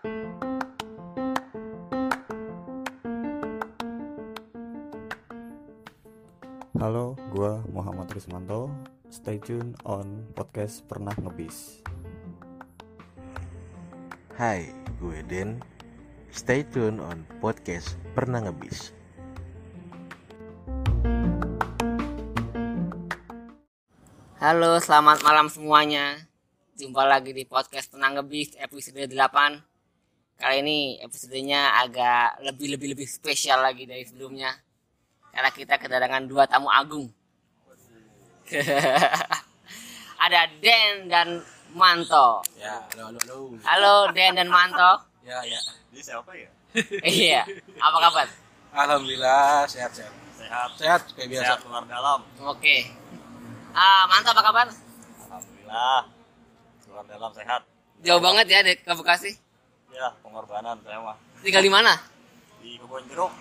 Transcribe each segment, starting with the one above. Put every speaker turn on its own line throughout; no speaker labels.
Halo, gua Muhammad Rismanto. Stay tune on podcast Pernah Ngebis.
Hai, gue Den. Stay tune on podcast Pernah Ngebis.
Halo, selamat malam semuanya. Jumpa lagi di podcast Tenang Ngebis episode 8. Kali ini episodenya agak lebih-lebih lebih spesial lagi dari sebelumnya. Karena kita kedatangan dua tamu agung. Ada Den dan Manto.
Ya, halo, halo, halo.
Halo Den dan Manto.
Ya, ya.
Ini siapa ya?
iya, apa kabar?
Alhamdulillah sehat, sehat.
Sehat,
Sehat kayak biasa.
sehat luar dalam.
Oke. Ah, Manto apa kabar?
Alhamdulillah. Luar dalam sehat.
Jauh banget ya dek ke Bekasi.
Ya, pengorbanan saya mah.
Tinggal di mana?
Di kebun jeruk.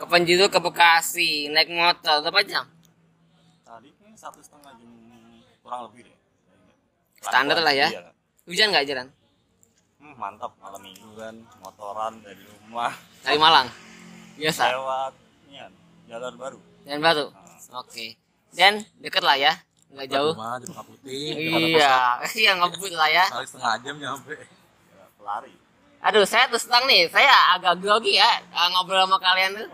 Ke Penjiru ke Bekasi, naik motor berapa jam?
Tadi kayaknya satu setengah jam kurang lebih deh.
Standar lah ya.
Iya.
Hujan nggak jalan?
Hmm, mantap malam minggu kan motoran dari rumah
Dari Malang. Biasa.
lewat ya, jalan baru.
Dan Batu. Oke. Dan deket lah ya. Nggak jauh.
Rumah Putih.
Iya, iya ngebut lah ya.
Kali setengah jam nyampe.
Ya, pelari.
Aduh, saya terus terang nih, saya agak grogi ya eh, ngobrol sama kalian tuh.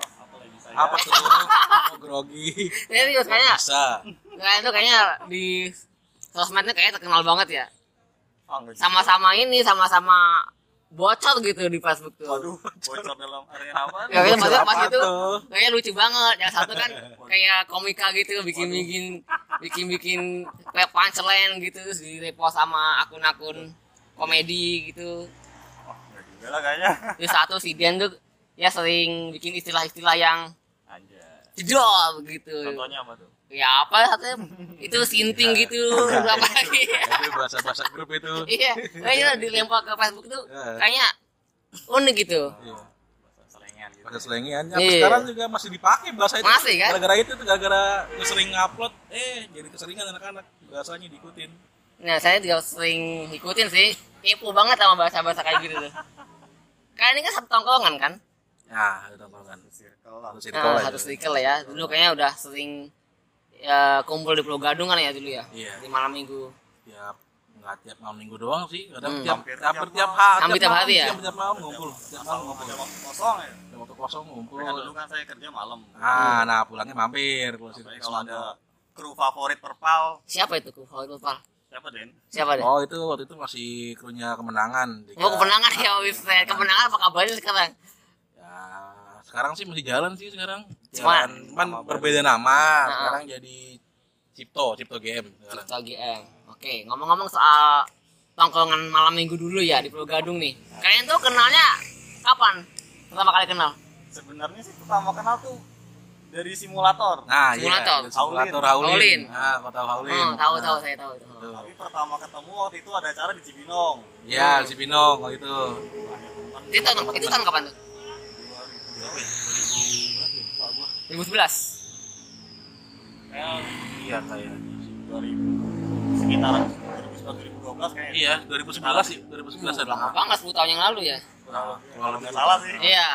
Apa tuh? Mau grogi.
Serius kayaknya,
Bisa.
kalian tuh kayaknya di sosmednya kayaknya terkenal banget ya.
Juga.
Sama-sama ini, sama-sama bocor gitu di Facebook tuh.
Waduh, bocor dalam area apa?
Ya, itu maksudnya pas
apa
itu
tuh?
kayaknya lucu banget. Yang satu kan kayak komika gitu, bikin-bikin bikin-bikin kayak punchline gitu terus di repost sama akun-akun komedi gitu.
Juga lah kayaknya.
Terus satu si Den tuh ya sering bikin istilah-istilah yang
Anjay.
jedor gitu.
Contohnya apa tuh?
Ya apa satunya itu sinting gitu apa lagi.
Itu bahasa-bahasa grup itu.
Iya, kayaknya dilempar ke Facebook tuh
Iya.
kayaknya unik gitu.
Iya.
Bahasa gitu.
Bahasa selengian. Sampai
Iya.
sekarang juga masih dipakai bahasa itu.
Masih, kan?
Gara-gara itu tuh, gara-gara sering ngupload, eh jadi keseringan anak-anak bahasanya diikutin.
Nah, saya juga sering ikutin sih. Kepo banget sama bahasa-bahasa kayak gitu tuh. Kalian ini kan satu tongkrongan kan?
Ya, itu tongkrongan.
Circle lah.
Satu circle
Nah,
lah
satu
itu.
circle ya. Dulu kayaknya udah sering ya kumpul di Pulau Gadung kan ya dulu ya.
Iya.
Di malam minggu.
tiap nggak tiap malam minggu doang sih kadang
Hmm.
tiap
Hampir tiap
tiap
malam.
hari
Hampir tiap hari ya?
tiap, tiap malam ngumpul tiap malam
Kalau
ngumpul
waktu kosong ya.
waktu kosong ngumpul
Kan dulu kan saya kerja malam.
ah nah pulangnya mampir kalau
ada kru favorit perpal,
Siapa itu kru favorit Pal?
Siapa Den?
Siapa deh?
oh itu waktu itu masih krunya kemenangan Dika.
Mau kemenangan ya wis. Kemenangan apa kabarnya sekarang?
ya sekarang sih masih jalan sih sekarang
Cuma-
jalan cuman berbeda nama
Nah.
sekarang jadi Cipto Cipto Game sekarang.
Cipta GM. Oke, ngomong-ngomong soal tongkrongan malam minggu dulu ya di Pulau Gadung nih. Kalian tuh kenalnya kapan? Pertama kali kenal?
Sebenarnya sih pertama kenal tuh dari simulator.
nah
Simulator.
iya simulator
Haulin.
Haulin
Haulin.
ah kau tahu Haulin
Oh, tahu
Nah,
tahu saya tahu itu.
tuh.
Tapi pertama ketemu waktu itu ada acara di Cibinong.
ya si Binong waktu itu
Itu tahun itu tahun kapan tuh? 2011.
Kayak
iya kayak
2000 sekitaran 2011 kayaknya.
Iya, 2011 sih, 2011 ada.
Lama banget 10 tahun yang lalu ya.
Kurang lebih. Kalau nggak salah sih.
Iya.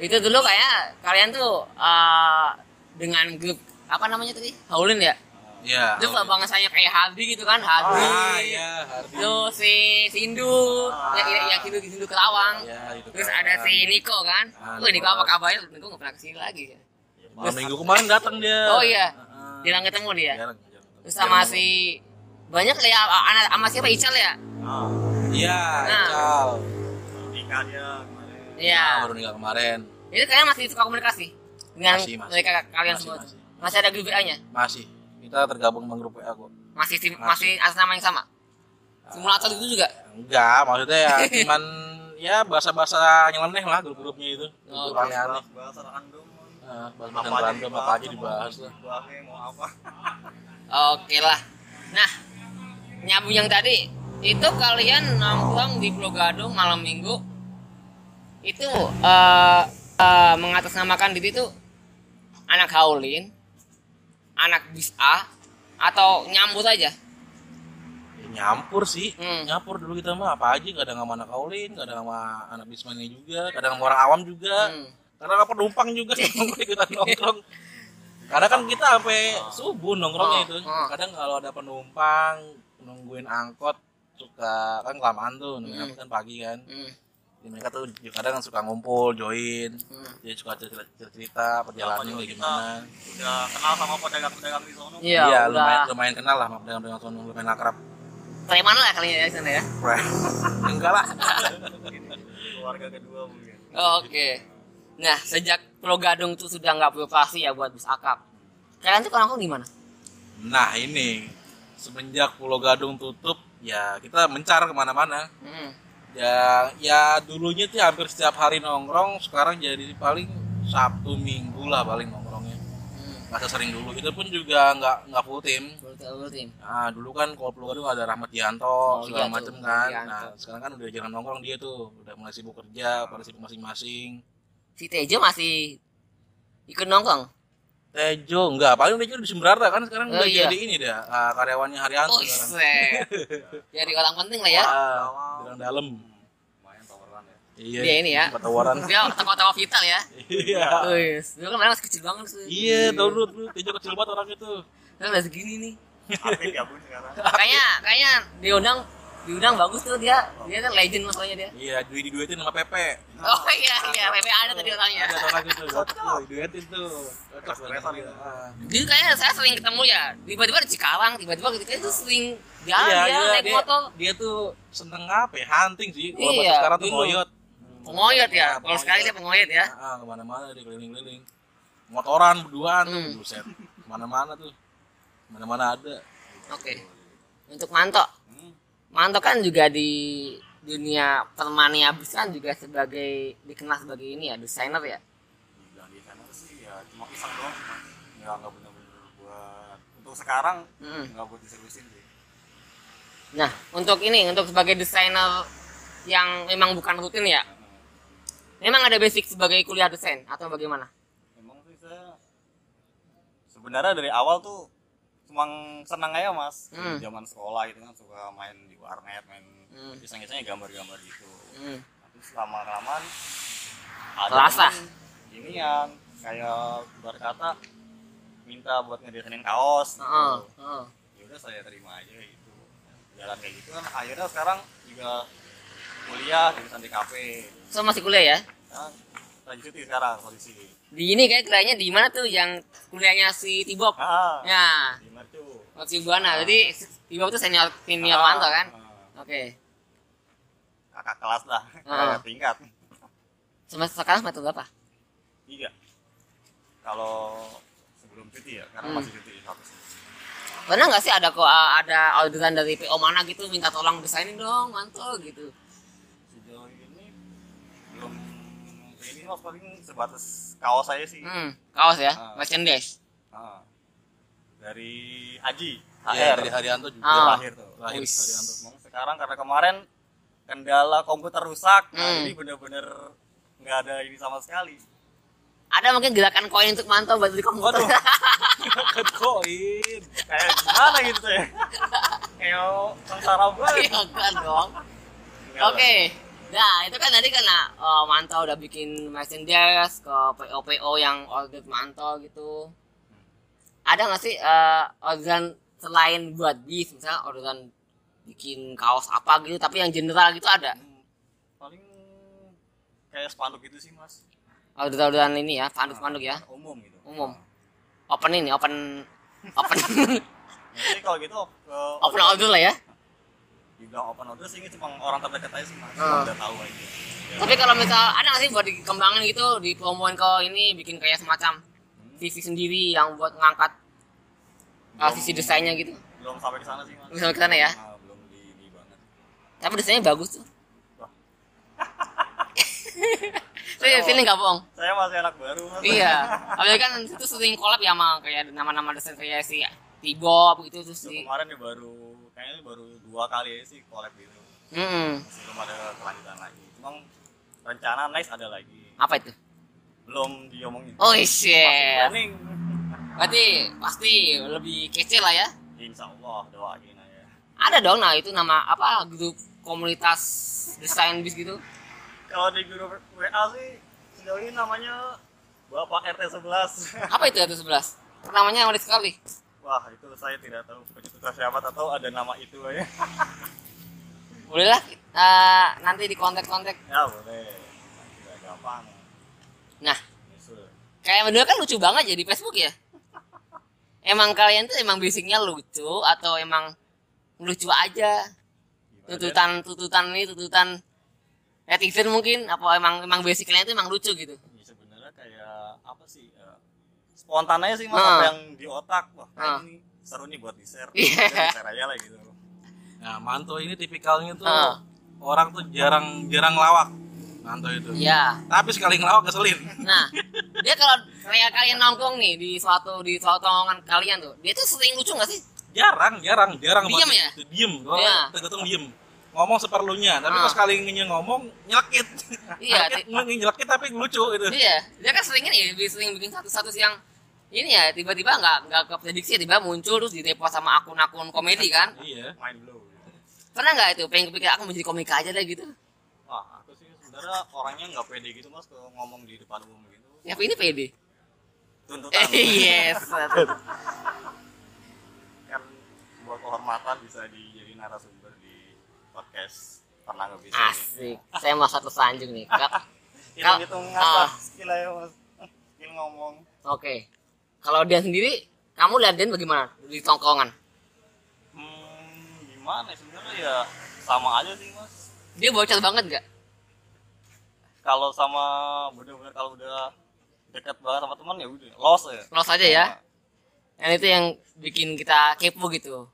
Itu dulu kayak kalian tuh eh, dengan grup apa namanya tadi? Haulin ya?
Iya.
Itu bangsanya kayak Hardi gitu kan, Hardi.
Ah, iya, Hardi.
Terus si Sindu, ya, ya, ya Sindu Sindu Kerawang.
Iya, itu
Terus
kan.
ada si Niko kan.
Ah,
Wih, Niko apa kabarnya? Niko nggak pernah ke sini lagi ya.
Malam minggu kemarin datang dia.
Oh iya. Jarang ketemu dia.
Jarang, jarang.
Terus sama si banyak ya anak sama siapa Ical ya?
Nah,
Iya,
Nah.
Ical.
dia kemarin.
Iya.
Ah, baru nikah kemarin.
Itu kalian masih suka komunikasi dengan
Masih, masih.
mereka kalian
Masih,
semua?
masih.
Masih ada grup WA-nya?
Masih. Kita tergabung di grup WA kok.
Masih sim-
Masih.
masih atas nama yang sama? Simulator itu juga?
Enggak, maksudnya ya cuman ya bahasa-bahasa nyeleneh lah grup-grupnya itu.
Oh,
Grup aneh-aneh.
Bahasa random.
Nah, bahasa-bahasa random apa aja dibahas lah.
Mau apa?
Oke lah. Nah, nyambung yang tadi itu kalian nongkrong di Pulau Gadung malam minggu itu eh eh, mengatasnamakan diri itu anak haulin, anak bis A atau nyambut aja.
nyampur sih
Hmm.
nyampur dulu kita mah apa aja kadang sama anak kaulin kadang sama anak bismania juga kadang sama orang awam juga
Hmm.
kadang sama penumpang juga ikutan nongkrong kadang kan kita sampai subuh nongkrongnya
Oh,
itu
oh.
kadang kalau ada penumpang nungguin angkot suka kan kelamaan tuh nungguin
Hmm.
angkot kan pagi kan
Hmm.
Jadi mereka tuh kadang suka ngumpul join
Hmm.
dia suka cerita cerita perjalanannya kayak gimana
udah kenal sama pedagang-pedagang di sono
Iya, udah.
lumayan lumayan kenal lah sama pedagang-pedagang sono lumayan akrab
Preman lah kalinya ya di sana ya.
enggak lah
keluarga kedua mungkin
Oh, Oke. Nah, sejak Pulau Gadung tuh sudah nggak beroperasi ya buat bus akap. Kalian tuh nongkrong di mana?
Nah ini semenjak Pulau Gadung tutup ya kita mencar ke mana-mana.
Hmm.
Ya ya dulunya tuh hampir setiap hari nongkrong, sekarang jadi paling Sabtu Minggu lah paling nongkrongnya.
Hmm.
Nggak sering dulu. Itu pun juga nggak nggak full tim.
Full tim.
Nah dulu kan kalau Gadung ada Rahmat Yanto
Oh,
segala
iya
macem
tuh,
kan. Nah sekarang kan udah jarang nongkrong dia tuh, udah mulai sibuk kerja, pada sibuk masing-masing.
Si Tejo masih ikut nongkrong.
Tejo enggak, paling Tejo di Sumberarta kan sekarang
Oh,
udah
iya.
jadi ini dah ah, karyawannya Haryanto
Oh,
sekarang.
Jadi orang penting lah ya.
Ah, dalam dalam.
lumayan tawaran ya
Iya.
Dia ini ya.
tawaran.
Dia toko-toko vital ya.
Iya.
Wih, dulu kan masih kecil banget sih.
Iya, tahu lu lu Tejo kecil banget orang itu.
Kan udah segini nih.
aktif ya bun sekarang
Kayaknya kayaknya diundang diundang bagus tuh dia. Dia kan legend masalahnya dia.
Iya, duit diduetin sama Pepe.
Oh iya iya, PP ada tadi orangnya.
Ada orang itu, tuh, diduetin tuh. Cocok. Ah.
Jadi kayaknya saya sering ketemu ya, tiba-tiba di Cikarang, tiba-tiba gitu kayak itu sering jalan
Iya,
ya
iya,
naik
dia,
motor.
dia tuh seneng apa ya? Hunting sih. Kalau
Iya,
sekarang tuh ngoyot.
Pengoyot ya, kalau
pengoyot.
sekali dia pengoyot ya.
Ah, ke mana-mana dia keliling-keliling. Motoran berduaan tuh,
Hmm.
buset. Ke mana-mana tuh. Mana-mana ada.
Oke. Untuk Manto. Manto kan juga di dunia permania bis kan juga sebagai dikenal sebagai ini ya desainer ya.
dibilang di sana sih ya cuma pisang doang mas nggak nggak benar-benar buat untuk sekarang
Hmm.
nggak buat diservisin sih
Nah untuk ini untuk sebagai desainer yang memang bukan rutin ya. Memang ada basic sebagai kuliah desain atau bagaimana?
emang sih saya sebenarnya dari awal tuh cuma senang aja mas
Hmm.
zaman sekolah gitu kan suka main di warnet main
Hmm.
iseng-isengnya gambar-gambar gitu
Hmm.
terus lama kelamaan
Terasa.
ini yang kayak berkata minta buat ngedesainin kaos gitu.
Heeh, heeh.
ya udah saya terima aja gitu jalan kayak gitu kan akhirnya sekarang juga kuliah di di kafe
So masih kuliah ya?
nah, lagi cuti sekarang posisi
Di ini kayak kuliahnya di mana tuh yang kuliahnya si Tibok?
ah
Ya,
di Mercu
waktu Buana. Jadi Tibok tuh senior senior
Ah,
Manto kan?
ah.
Oke.
kakak kelas lah
Ah.
kakak tingkat
Semester sekarang semester berapa?
tiga kalau sebelum cuti ya karena
Hmm.
masih cuti satu sih
Pernah nggak sih ada kok ada orderan dari PO mana gitu minta tolong desainin dong Manto gitu?
sejauh ini belum ini mas paling sebatas kaos saya sih
Hmm, kaos ya,
Ah.
merchandise.
Ah. dari Haji
Iya,
HR
dari Haryanto juga.
Ah.
terakhir tuh
Terakhir
Wis.
Haryanto.
Sekarang karena kemarin kendala komputer rusak nah,
Hmm.
jadi bener-bener nggak ada ini sama sekali
Ada mungkin gerakan koin untuk Manto buat beli komputer.
Waduh.
Kan koin.
kayak gimana gitu ya kayak sengsara banget
Iya kan dong.
Enggak lah.
Nah, itu kan tadi karena uh, Manto udah bikin merchandise ke PO-PO yang order Manto gitu. Ada nggak sih uh, orderan selain buat bis, misalnya orderan bikin kaos apa gitu, tapi yang general gitu ada?
Hmm, paling kayak spanduk gitu sih mas
Orderan-orderan ini ya, panduk-panduk ya,
umum gitu
umum. Open ini, open, open,
jadi kalau gitu ke
open order lah ya.
Dibilang open order sih ini cuma orang terdekat aja sih mas udah tahu aja
Tapi kalau misal ada nggak sih buat dikembangin gitu, dipromoin ke ini, bikin kayak semacam TV sendiri yang buat ngangkat uh, sisi desainnya gitu.
belum sampai ke sana sih mas
Belum sampai ke sana ya?
Ah, belum di, di banget
Tapi desainnya bagus tuh.
Wah.
Saya feeling nggak bohong.
saya masih anak baru mas
Iya. Apalagi kan itu sering collab ya sama kayak nama-nama desain kayak si Tibo gitu terus
Itu
si.
kemarin nih baru kayaknya baru dua kali aja sih collab gitu
Hmm.
masih belum ada kelanjutan lagi cuma rencana next ada lagi
Apa itu?
belum diomongin
Oh shit.
planning
Berarti pasti lebih kece lah ya.
insya Allah doain aja
ada dong nah itu nama apa grup komunitas desain bis gitu
Kalau di grup WA sih sejauh ini namanya Bapak RT 11.
apa itu itu sebelas namanya menarik sekali
Wah, itu saya tidak tahu pencetusnya siapa atau ada nama itu ya.
bolehlah eh, nanti di kontak-kontak
Ya boleh. Tidak gampang.
nah kayak berdua kan lucu banget ya di Facebook ya emang kalian tuh emang basicnya lucu atau emang lucu aja
Gimana, Den?
tuntutan tuntutan ini tuntutan netizen mungkin apa emang emang basic kalian itu emang lucu gitu
Ya, sebenarnya kayak apa sih? Ya, spontan aja sih mas apa yang di otak. Wah,
Ah.
ini seru nih buat di share.
Iya.
di share aja lah gitu.
Nah, Manto ini tipikalnya tuh
Ah.
orang tuh jarang jarang lawak. Manto itu.
ya
Tapi sekali ngelawak keselin.
nah dia kalau kayak kalian nongkrong nih di suatu di suatu tongkrongan kalian tuh dia tuh sering lucu nggak sih
Jarang, jarang, jarang
Diem
banget
ya?
itu. Diem. Kalau
Iya.
tergantung diem. Ngomong seperlunya, tapi
Ah.
pas kali ingin ngomong nyelekit.
Iya,
Nyelekit, nyelekit tapi lucu itu.
iya dia kan sering ini dia sering bikin satu-satu yang ini ya tiba-tiba nggak nggak keprediksi tiba muncul terus di repost sama akun-akun komedi kan?
Iya.
Mind blow.
pernah nggak itu pengen kepikir aku menjadi komika aja deh gitu?
Wah, aku sih sebenarnya orangnya nggak pede gitu mas kalau ngomong di depan umum gitu.
ya apa ini pede?
Tuntutan.
Eh, yes
kan buat kehormatan bisa dijadi narasumber di podcast pernah nggak bisa.
Asik. Saya mau satu sanjung nih Kak.
hitung-hitung
Ah.
apa skill aja mas. Skill ngomong.
Oke kalau dia sendiri kamu lihat dia bagaimana di tongkrongan
hmm, gimana ya? sebenarnya ya sama aja sih mas.
Dia bocor banget nggak?
Kalau sama bener-bener kalau udah dekat banget sama teman ya udah lost ya.
Los aja ya? Yang itu yang bikin kita kepo gitu.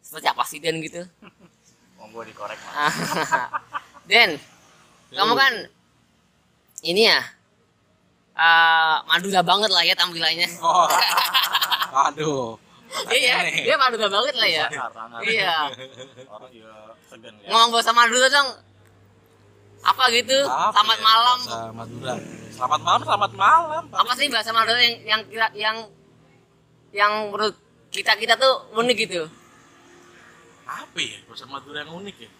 Seperti apa sih Den gitu?
Monggo dikorek mas.
Den kamu kan ini ya eh Madura banget lah ya tampilannya
Oh. Aduh.
iya dia Madura banget lah ya
sangat.
iya
orang ya segan ya
ngomong bahasa Madura dong apa gitu
Apa
selamat
ya,
malam
Madura. Selamat malam, selamat malam.
apa sih bahasa Madura yang yang yang yang menurut kita kita tuh unik gitu
Apa ya bahasa Madura yang unik ya?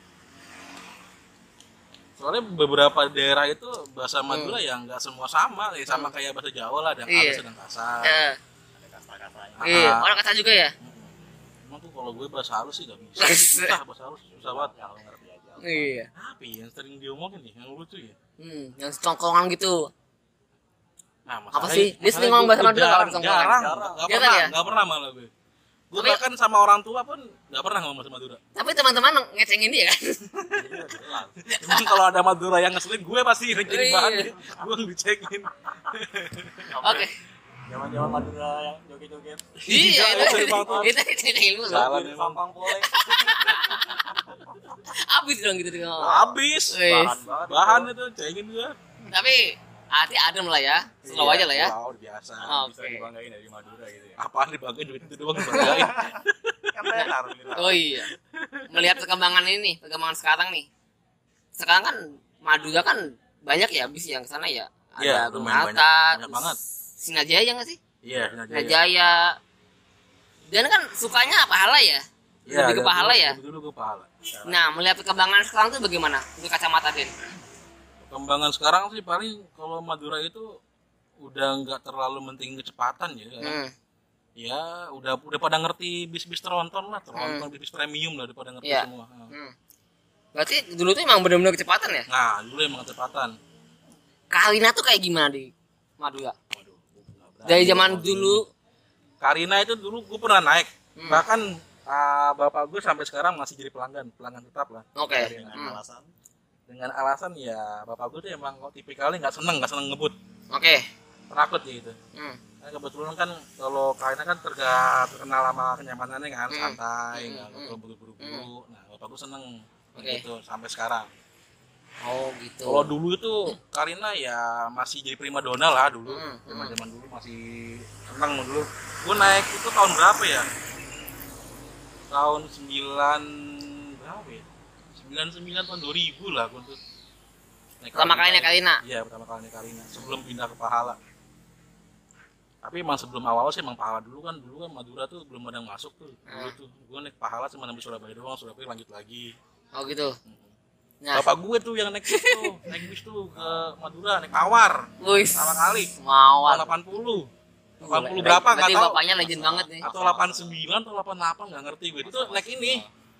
Soalnya beberapa daerah itu bahasa Madura yang nggak semua sama, ya sama kayak bahasa Jawa lah, ada yang
Iya.
halus ada yang kasar.
Eh,
ada kasta-kastanya
iya orang kata juga ya
Emang tuh kalau gue bahasa halus sih gak bisa, susah bahasa halus susah banget.
yang ngerti aja
iya
Apa ya yang sering diomongin nih, yang lucu ya?
hmm, yang tongkrongan gitu
Nah,
Apa sih? Dia sering ngomong bahasa Madura kalau
jarang, jarang, nggak pernah,
ya?
nggak pernah malah gue. Gue
Tapi-
bahkan sama orang tua pun nggak pernah ngomong bahasa Madura.
tapi teman-teman ngecengin dia kan
Emang kalau ada Madura yang ngeselin, gue pasti yang jadi
Iya.
bahan. Gue yang dicekin.
oke
zaman-zaman Madura yang joget-joget
iya
itu
itu
tuh.
itu ngecengin lu
Salah.
Sampang pole
habis dong gitu
Habis.
Wis.
bahan banget
Bahan itu cengin gue.
tapi hati adem lah ya. Slow aja lah ya.
Wow, biasa.
oke.
Bisa dibanggain dari Madura gitu ya.
Apaan dibanggain? Duit itu doang dibanggain.
kan benar
oh iya. Melihat perkembangan ini nih perkembangan sekarang nih. Sekarang kan Madura kan banyak ya bis yang ke sana ya. Ada
Iya,
Gunung
lumayan banyak. Banyak banget.
Sinajaya nggak sih?
Iya, Sinajaya.
Sinajaya. Dan kan sukanya pahala ya?
Iya,
lebih ke pahala ya?
dari Dulu ke pahala.
nah melihat perkembangan sekarang tuh bagaimana? Untuk kacamata Den
Perkembangan sekarang sih paling kalau Madura itu udah nggak terlalu menting kecepatan ya.
hmm.
Ya, udah udah pada ngerti bis-bis tronton lah, tronton bis-bis premium lah udah pada ngerti
Iya.
semua.
Hmm. berarti dulu tuh emang benar-benar kecepatan ya
Nah, dulu emang kecepatan.
Karina tuh kayak gimana di Madura
Waduh,
dari zaman dulu
Karina itu dulu gue pernah naik.
Hmm.
Bahkan ah, bapak gue sampai sekarang masih jadi pelanggan, pelanggan tetap lah.
oke
dengan
Hmm.
alasan
Dengan alasan ya bapak gue tuh emang kok tipikalnya nggak seneng, nggak seneng ngebut,
oke
penakut ya gitu.
Hmm.
Nah, kebetulan kan kalau Karina kan terga, terkenal sama kenyamanannya kan,
Hmm.
santai,
Hmm,
nggak
hmm.
perlu buru-buru. Nah, bapak gue seneng
Oke.
gitu sampai sekarang.
oh gitu
Kalau dulu itu Karina ya masih jadi prima dona lah dulu.
Hmm, hmm.
Zaman zaman dulu masih seneng dulu. Gue naik itu tahun berapa ya? Tahun 9 berapa ya? 99 tahun 2000 lah gue tuh. Naik
Pertama kali naik Karina?
Iya, pertama kali naik Karina sebelum pindah ke Pahala. tapi emang sebelum awal sih emang pahala dulu kan dulu kan Madura tuh belum ada yang masuk tuh dulu
Ah.
tuh gue naik pahala cuma sampai Surabaya doang Surabaya lanjut lagi
Oh gitu. Nah,
bapak gue tuh yang naik bis tuh naik bis tuh ke Madura naik tawar
wis.
pertama kali
Mawar.
tahun 80 80
Berarti-
berapa nggak
berarti
tahu
bapaknya legend banget nih.
atau 89 atau 88 nggak ngerti gue itu naik ini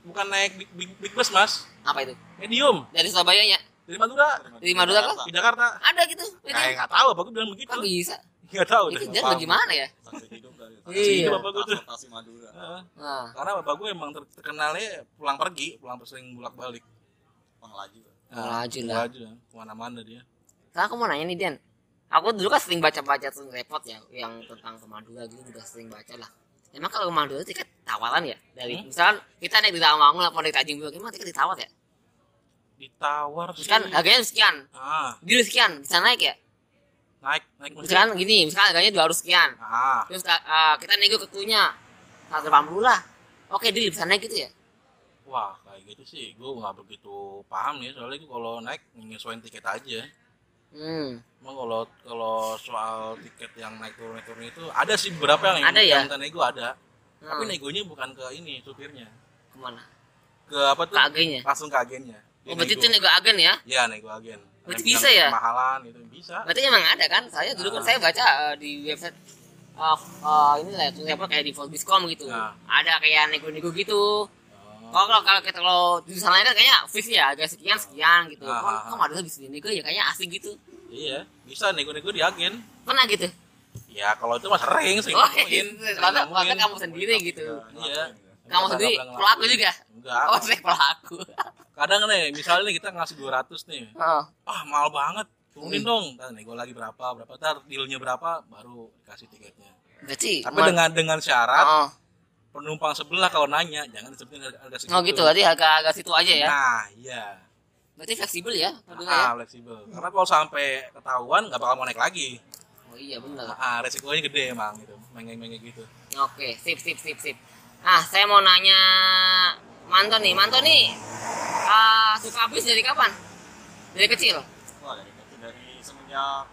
bukan naik big, big, big bus mas
Apa itu?
medium
Dari Surabaya ya?
dari Madura
Dari Madura kok?
di Jakarta
Ada gitu. Itu.
kayak nggak tahu apa gue bilang begitu
Kok bisa?
nggak tahu
Itu
deh
dia bagaimana ya?
saksi hidup dari
Iya.
bapak gue tuh
Madura
Heeh.
Nah,
karena bapak gue emang ter- terkenalnya pulang pergi pulang sering bolak balik
pengelaju
Melaju lah.
aja ke mana-mana dia
Sekarang aku mau nanya nih Dian. Aku dulu kan sering baca-baca tuh repot ya yang tentang ke Madura gitu juga sering baca lah. Emang kalau ke Madura tiket tawaran ya dari
Hmm?
misalkan kita naik di Rawamangun atau naik Tanjung Priok gimana tiket ditawar ya?
ditawar sih
kan harganya sekian,
ah
dulu sekian bisa naik ya?
naik naik
Misalkan gini, misalkan harganya 200 sekian.
ah
Terus uh, kita nego ke kunya 180 lah. Oke, dia bisa naik gitu ya?
wah kayak gitu sih gue nggak begitu paham nih soalnya gue kalau naik nyesuaiin tiket aja
Hmm.
Emang kalau kalau soal tiket yang naik turun naik turun itu ada sih beberapa yang
Ada ya?
yang minta nego ada tapi
Hmm.
negonya bukan ke ini supirnya
Ke mana?
ke apa tuh
Ke agennya?
langsung ke agennya Dia
Oh, berarti
nego.
itu nego agen ya?
ya nego agen
Berarti bisa ya?
kemahalan gitu bisa
Berarti emang ada kan? Saya dulu kan
Ah.
saya baca uh, di website uh, uh, ini lah tuh apa kayak di Forbiscom gitu.
Nah.
Ada kayak nego-nego gitu. Kalau kalau kalau kita kalau di sana kan kayaknya fix ya, agak sekian sekian gitu.
Ah,
Kok
ah,
kok ada bisa nego ya kayaknya asik gitu.
iya bisa nego-nego di agen
Pernah gitu?
ya kalau itu mah sering sering
Oh,
nemuin,
Soalnya
nemuin.
soalnya kamu sendiri gitu.
iya
Kamu sendiri pelaku juga?
enggak
Oh, saya pelaku.
kadang nih misalnya nih kita ngasih 200 nih
Oh.
ah mahal banget turunin
Hmm.
dong ntar nego lagi berapa berapa ntar dealnya berapa baru kasih tiketnya
Berarti
tapi dengan dengan syarat
Oh,
penumpang sebelah kalau nanya jangan disebutin harga segitu
oh gitu, berarti harga harga situ aja ya.
nah iya
Berarti fleksibel ya, Madura ya.
ah fleksibel karena kalau sampai ketahuan nggak bakal mau naik lagi
Oh iya benar.
ah resikonya gede emang gitu mengeng-mengeng gitu
Oke, sip, sip, sip, sip. Ah, saya mau nanya Manto nih, Manto nih ah, suka bis dari kapan? Dari kecil?
wah dari kecil dari semenjak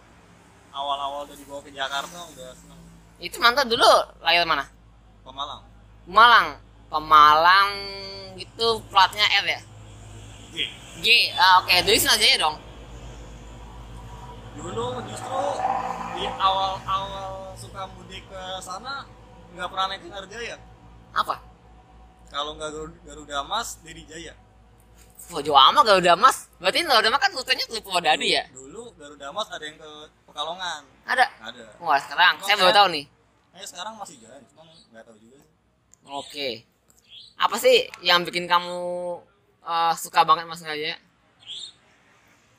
awal-awal dari bawa ke Jakarta udah seneng
Itu Manto dulu lahir mana?
Pemalang
Pemalang. Pemalang itu platnya R ya?
G
G. Ah, oke, dari Sinajaya dong.
dulu justru di awal-awal suka mudik ke sana nggak pernah naik Sinarjaya
Apa?
kalau nggak Garuda, Mas Diri Jaya
Oh, jauh amat Garuda Mas. Berarti Garuda Mas kan rutenya ke Purwodadi ya?
dulu Garuda Mas ada yang ke Pekalongan
Ada.
ada
Wah, sekarang saya baru tahu nih.
eh sekarang masih jalan cuma nggak tahu juga
Oke. Apa sih yang bikin kamu eh, suka banget Mas Sinajaya?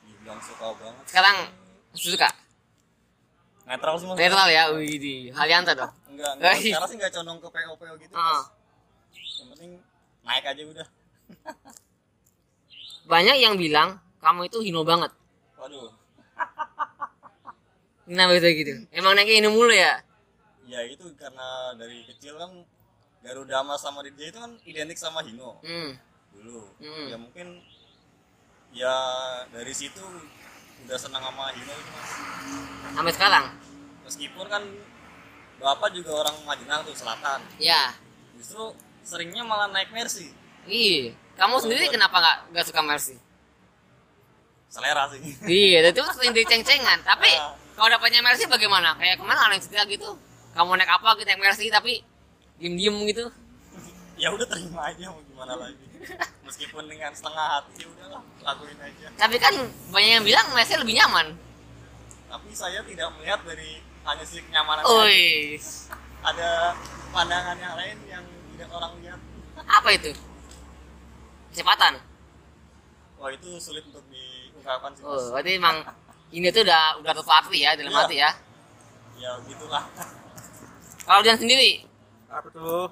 dibilang suka banget
Sekarang suka?
netral sih mas
Netral ya, wih di Halianta dong.
enggak, enggak. Sekarang sih nggak condong ke PO PO gitu mas yang penting naik aja udah
Banyak yang bilang kamu itu hino banget.
waduh
Kenapa bisa gitu? Emang naiknya hino mulu ya?
ya itu karena dari kecil kan Garuda Mas sama Jaya itu kan identik sama Hino
Hmm.
dulu
Hmm.
ya mungkin ya dari situ udah senang sama Hino itu mas
Sampai sekarang?
meskipun kan bapak juga orang Majenang tuh selatan
Ya.
justru seringnya malah naik Mercy
Iya. Kamu sendiri kenapa nggak nggak suka Mercy?
selera sih
Iya, itu sering diceng-cengan. Tapi
Ah.
kalau dapatnya Mercy bagaimana? Kayak ke mana yang cerita gitu? Kamu naik apa gitu naik Mercy tapi diem-diem gitu?
ya udah terima aja mau gimana lagi meskipun dengan setengah hati udahlah lakuin aja
Tapi kan banyak yang bilang Mercy lebih nyaman.
tapi saya tidak melihat dari hanya sisi kenyamanan ada pandangan yang lain yang tidak orang lihat
apa itu? Kecepatan.
wah itu sulit untuk diungkapkan sih
Oh, berarti emang ini tuh udah udah terpatri ya dalam
Iya.
hati ya.
ya gitulah
Kalau dia sendiri,
apa tuh?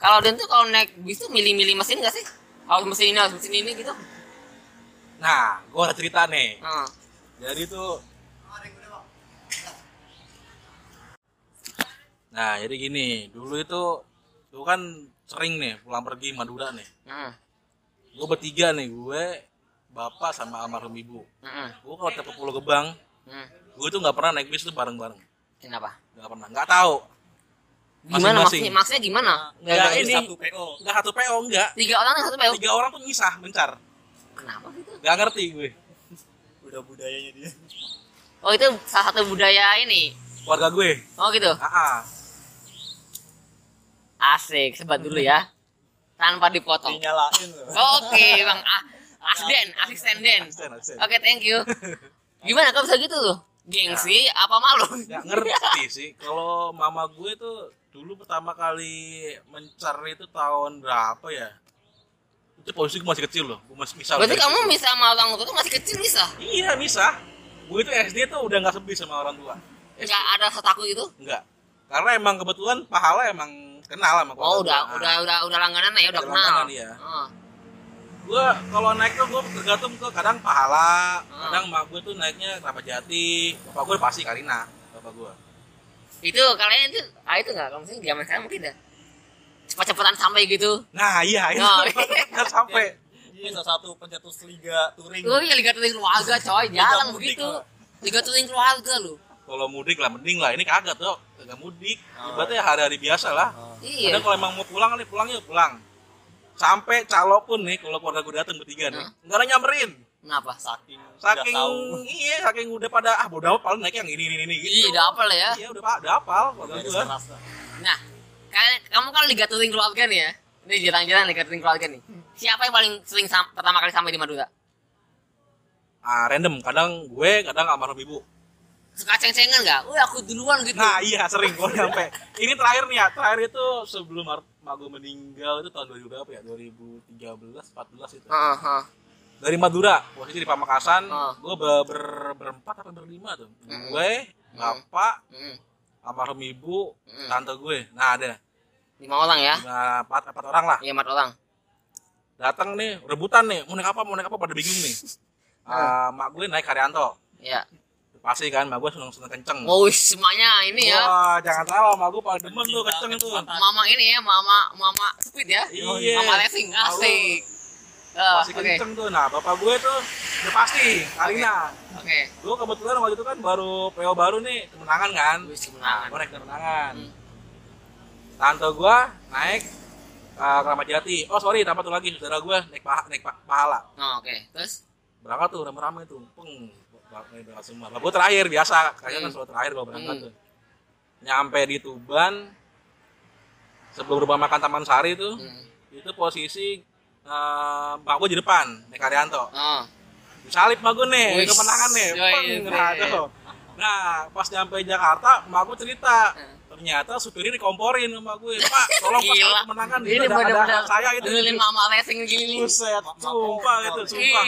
Kalau dia tuh kalau naik bis tuh milih-milih mesin gak sih? Harus mesin ini, harus mesin ini gitu.
nah gua ada cerita nih.
Nah,
jadi tuh nah jadi gini dulu itu tuh kan sering nih pulang pergi Madura nih.
Nah,
gue bertiga nih gue bapak sama almarhum ibu.
Nah,
gue kalau ke Pulau Gebang
nah.
gue tuh nggak pernah naik bis tuh bareng bareng
Kenapa?
nggak pernah. Nggak tahu
Gimana maksudnya? Maksudnya gimana?
nggak
Nggak
ini
satu PO
nggak satu PO enggak
Tiga orang satu PO.
tiga orang tuh misah mencar
Kenapa gitu?
nggak ngerti gue
udah budayanya dia
Oh itu salah satu budaya ini.
keluarga gue
Oh gitu.
ah ah.
Asik, sebat dulu ya. Tanpa dipotong.
dinyalain loh
Oke, Bang. A- Asisten, asisten Den. Oke, thank you. Gimana kau bisa gitu tuh? Gengsi apa malu?
nggak ngerti sih kalau mama gue tuh dulu pertama kali mencar itu tahun berapa ya itu posisi gue masih kecil loh gue masih misal
Berarti kamu
kecil.
bisa sama orang tua tuh masih kecil bisa?
iya bisa gue itu SD tuh udah nggak sepi sama orang tua
Enggak ada rasa takut itu?
enggak karena emang kebetulan pahala emang kenal sama
Oh,
keluarga
udah
gua.
udah udah udah langganan ya, udah
Udah
kenal.
langganan, iya.
Oh.
gue kalau naik tuh gue tergantung ke kadang pahala
Hmm.
kadang mak gue tuh naiknya kelapa jati bapak gue pasti Karina bapak gue
Itu kalian itu ah itu enggak? Kalau misalnya zaman sekarang mungkin dah. Cepat-cepatan sampai gitu.
nah iya itu
Oh.
nggak sampai
ini salah satu pencetus liga touring
Oh iya Liga Touring keluarga coy,
mudik,
begitu. Liga Touring keluarga lu.
kalau mudik lah mending lah ini kagak tuh kagak mudik
Oh.
ibaratnya hari-hari biasa lah
Iya.
kadang kalau emang mau pulang nih pulang yuk pulang sampai calo pun nih kalau keluarga gue datang bertiga nih nggak ada nyamperin
Kenapa?
saking
saking
tahu
iya saking udah pada ah bodoh amat paling naik yang ini ini ini gitu
Iya, udah apa lah ya.
iya udah pak udah
lah.
Nah, kalian, kamu kan Liga Touring keluarga nih ya. Ini jalan-jalan Liga Touring keluarga nih. Siapa yang paling sering sam- pertama kali sampai di Madura?
ah random kadang gue kadang almarhum ibu
Suka ceng-cengan nggak? Wih aku duluan gitu.
nah iya sering gue nyampe ini terakhir nih ya terakhir itu sebelum gue meninggal itu tahun 2000 berapa ya 2013 14 itu
Heeh, heeh.
Dari Madura posisi di Pamekasan
Oh.
gue ber, ber- berempat atau berlima tuh
Mm.
gue bapak
Hmm,
almarhum ibu
Mm.
tante gue nah ada
Lima orang ya?
lima empat empat orang lah
Iya, empat orang.
datang nih rebutan nih mau naik apa mau naik apa pada bingung nih Ah, mak gue naik Karyanto
Ya.
pasti kan mak gue seneng seneng kenceng
Oh, semuanya ini ya.
wah jangan salah mak gue paling demen tuh kenceng itu
Mama ini ya, mama mama speed ya.
Iya.
Mama racing
Tahu.
asik. Eh,
pasti
Oke.
kenceng tuh nah bapak gue tuh udah pasti Karina
Oke.
gue kebetulan waktu itu kan baru PO baru nih kemenangan kan
Wis
nah
kemenangan.
gue naik kemenangan
Hmm.
tante gue naik uh, Keramat Jati oh sorry tambah tuh lagi saudara gue naik paha, naik pa- pahala
Oh, oke. Terus
berangkat tuh rame-rame tuh peng berangkat semua bapak gue terakhir biasa kayaknya kan
Hmm.
selalu terakhir gue berangkat
Hmm.
tuh nyampe di Tuban sebelum rumah makan Taman Sari tuh
hmm.
itu posisi uh, mbak gue di depan naik Karyanto
Oh.
disalip mbak gue nih
Wih,
kemenangan nih peng nah pas nyampe Jakarta mbak gue cerita
Hmm.
ternyata supirnya dikomporin sama gue pak tolong pas
Gila.
saya kemenangan
Ini
itu ada, ada saya itu
dengerin mama racing gini.
Buset sumpah itu sumpah.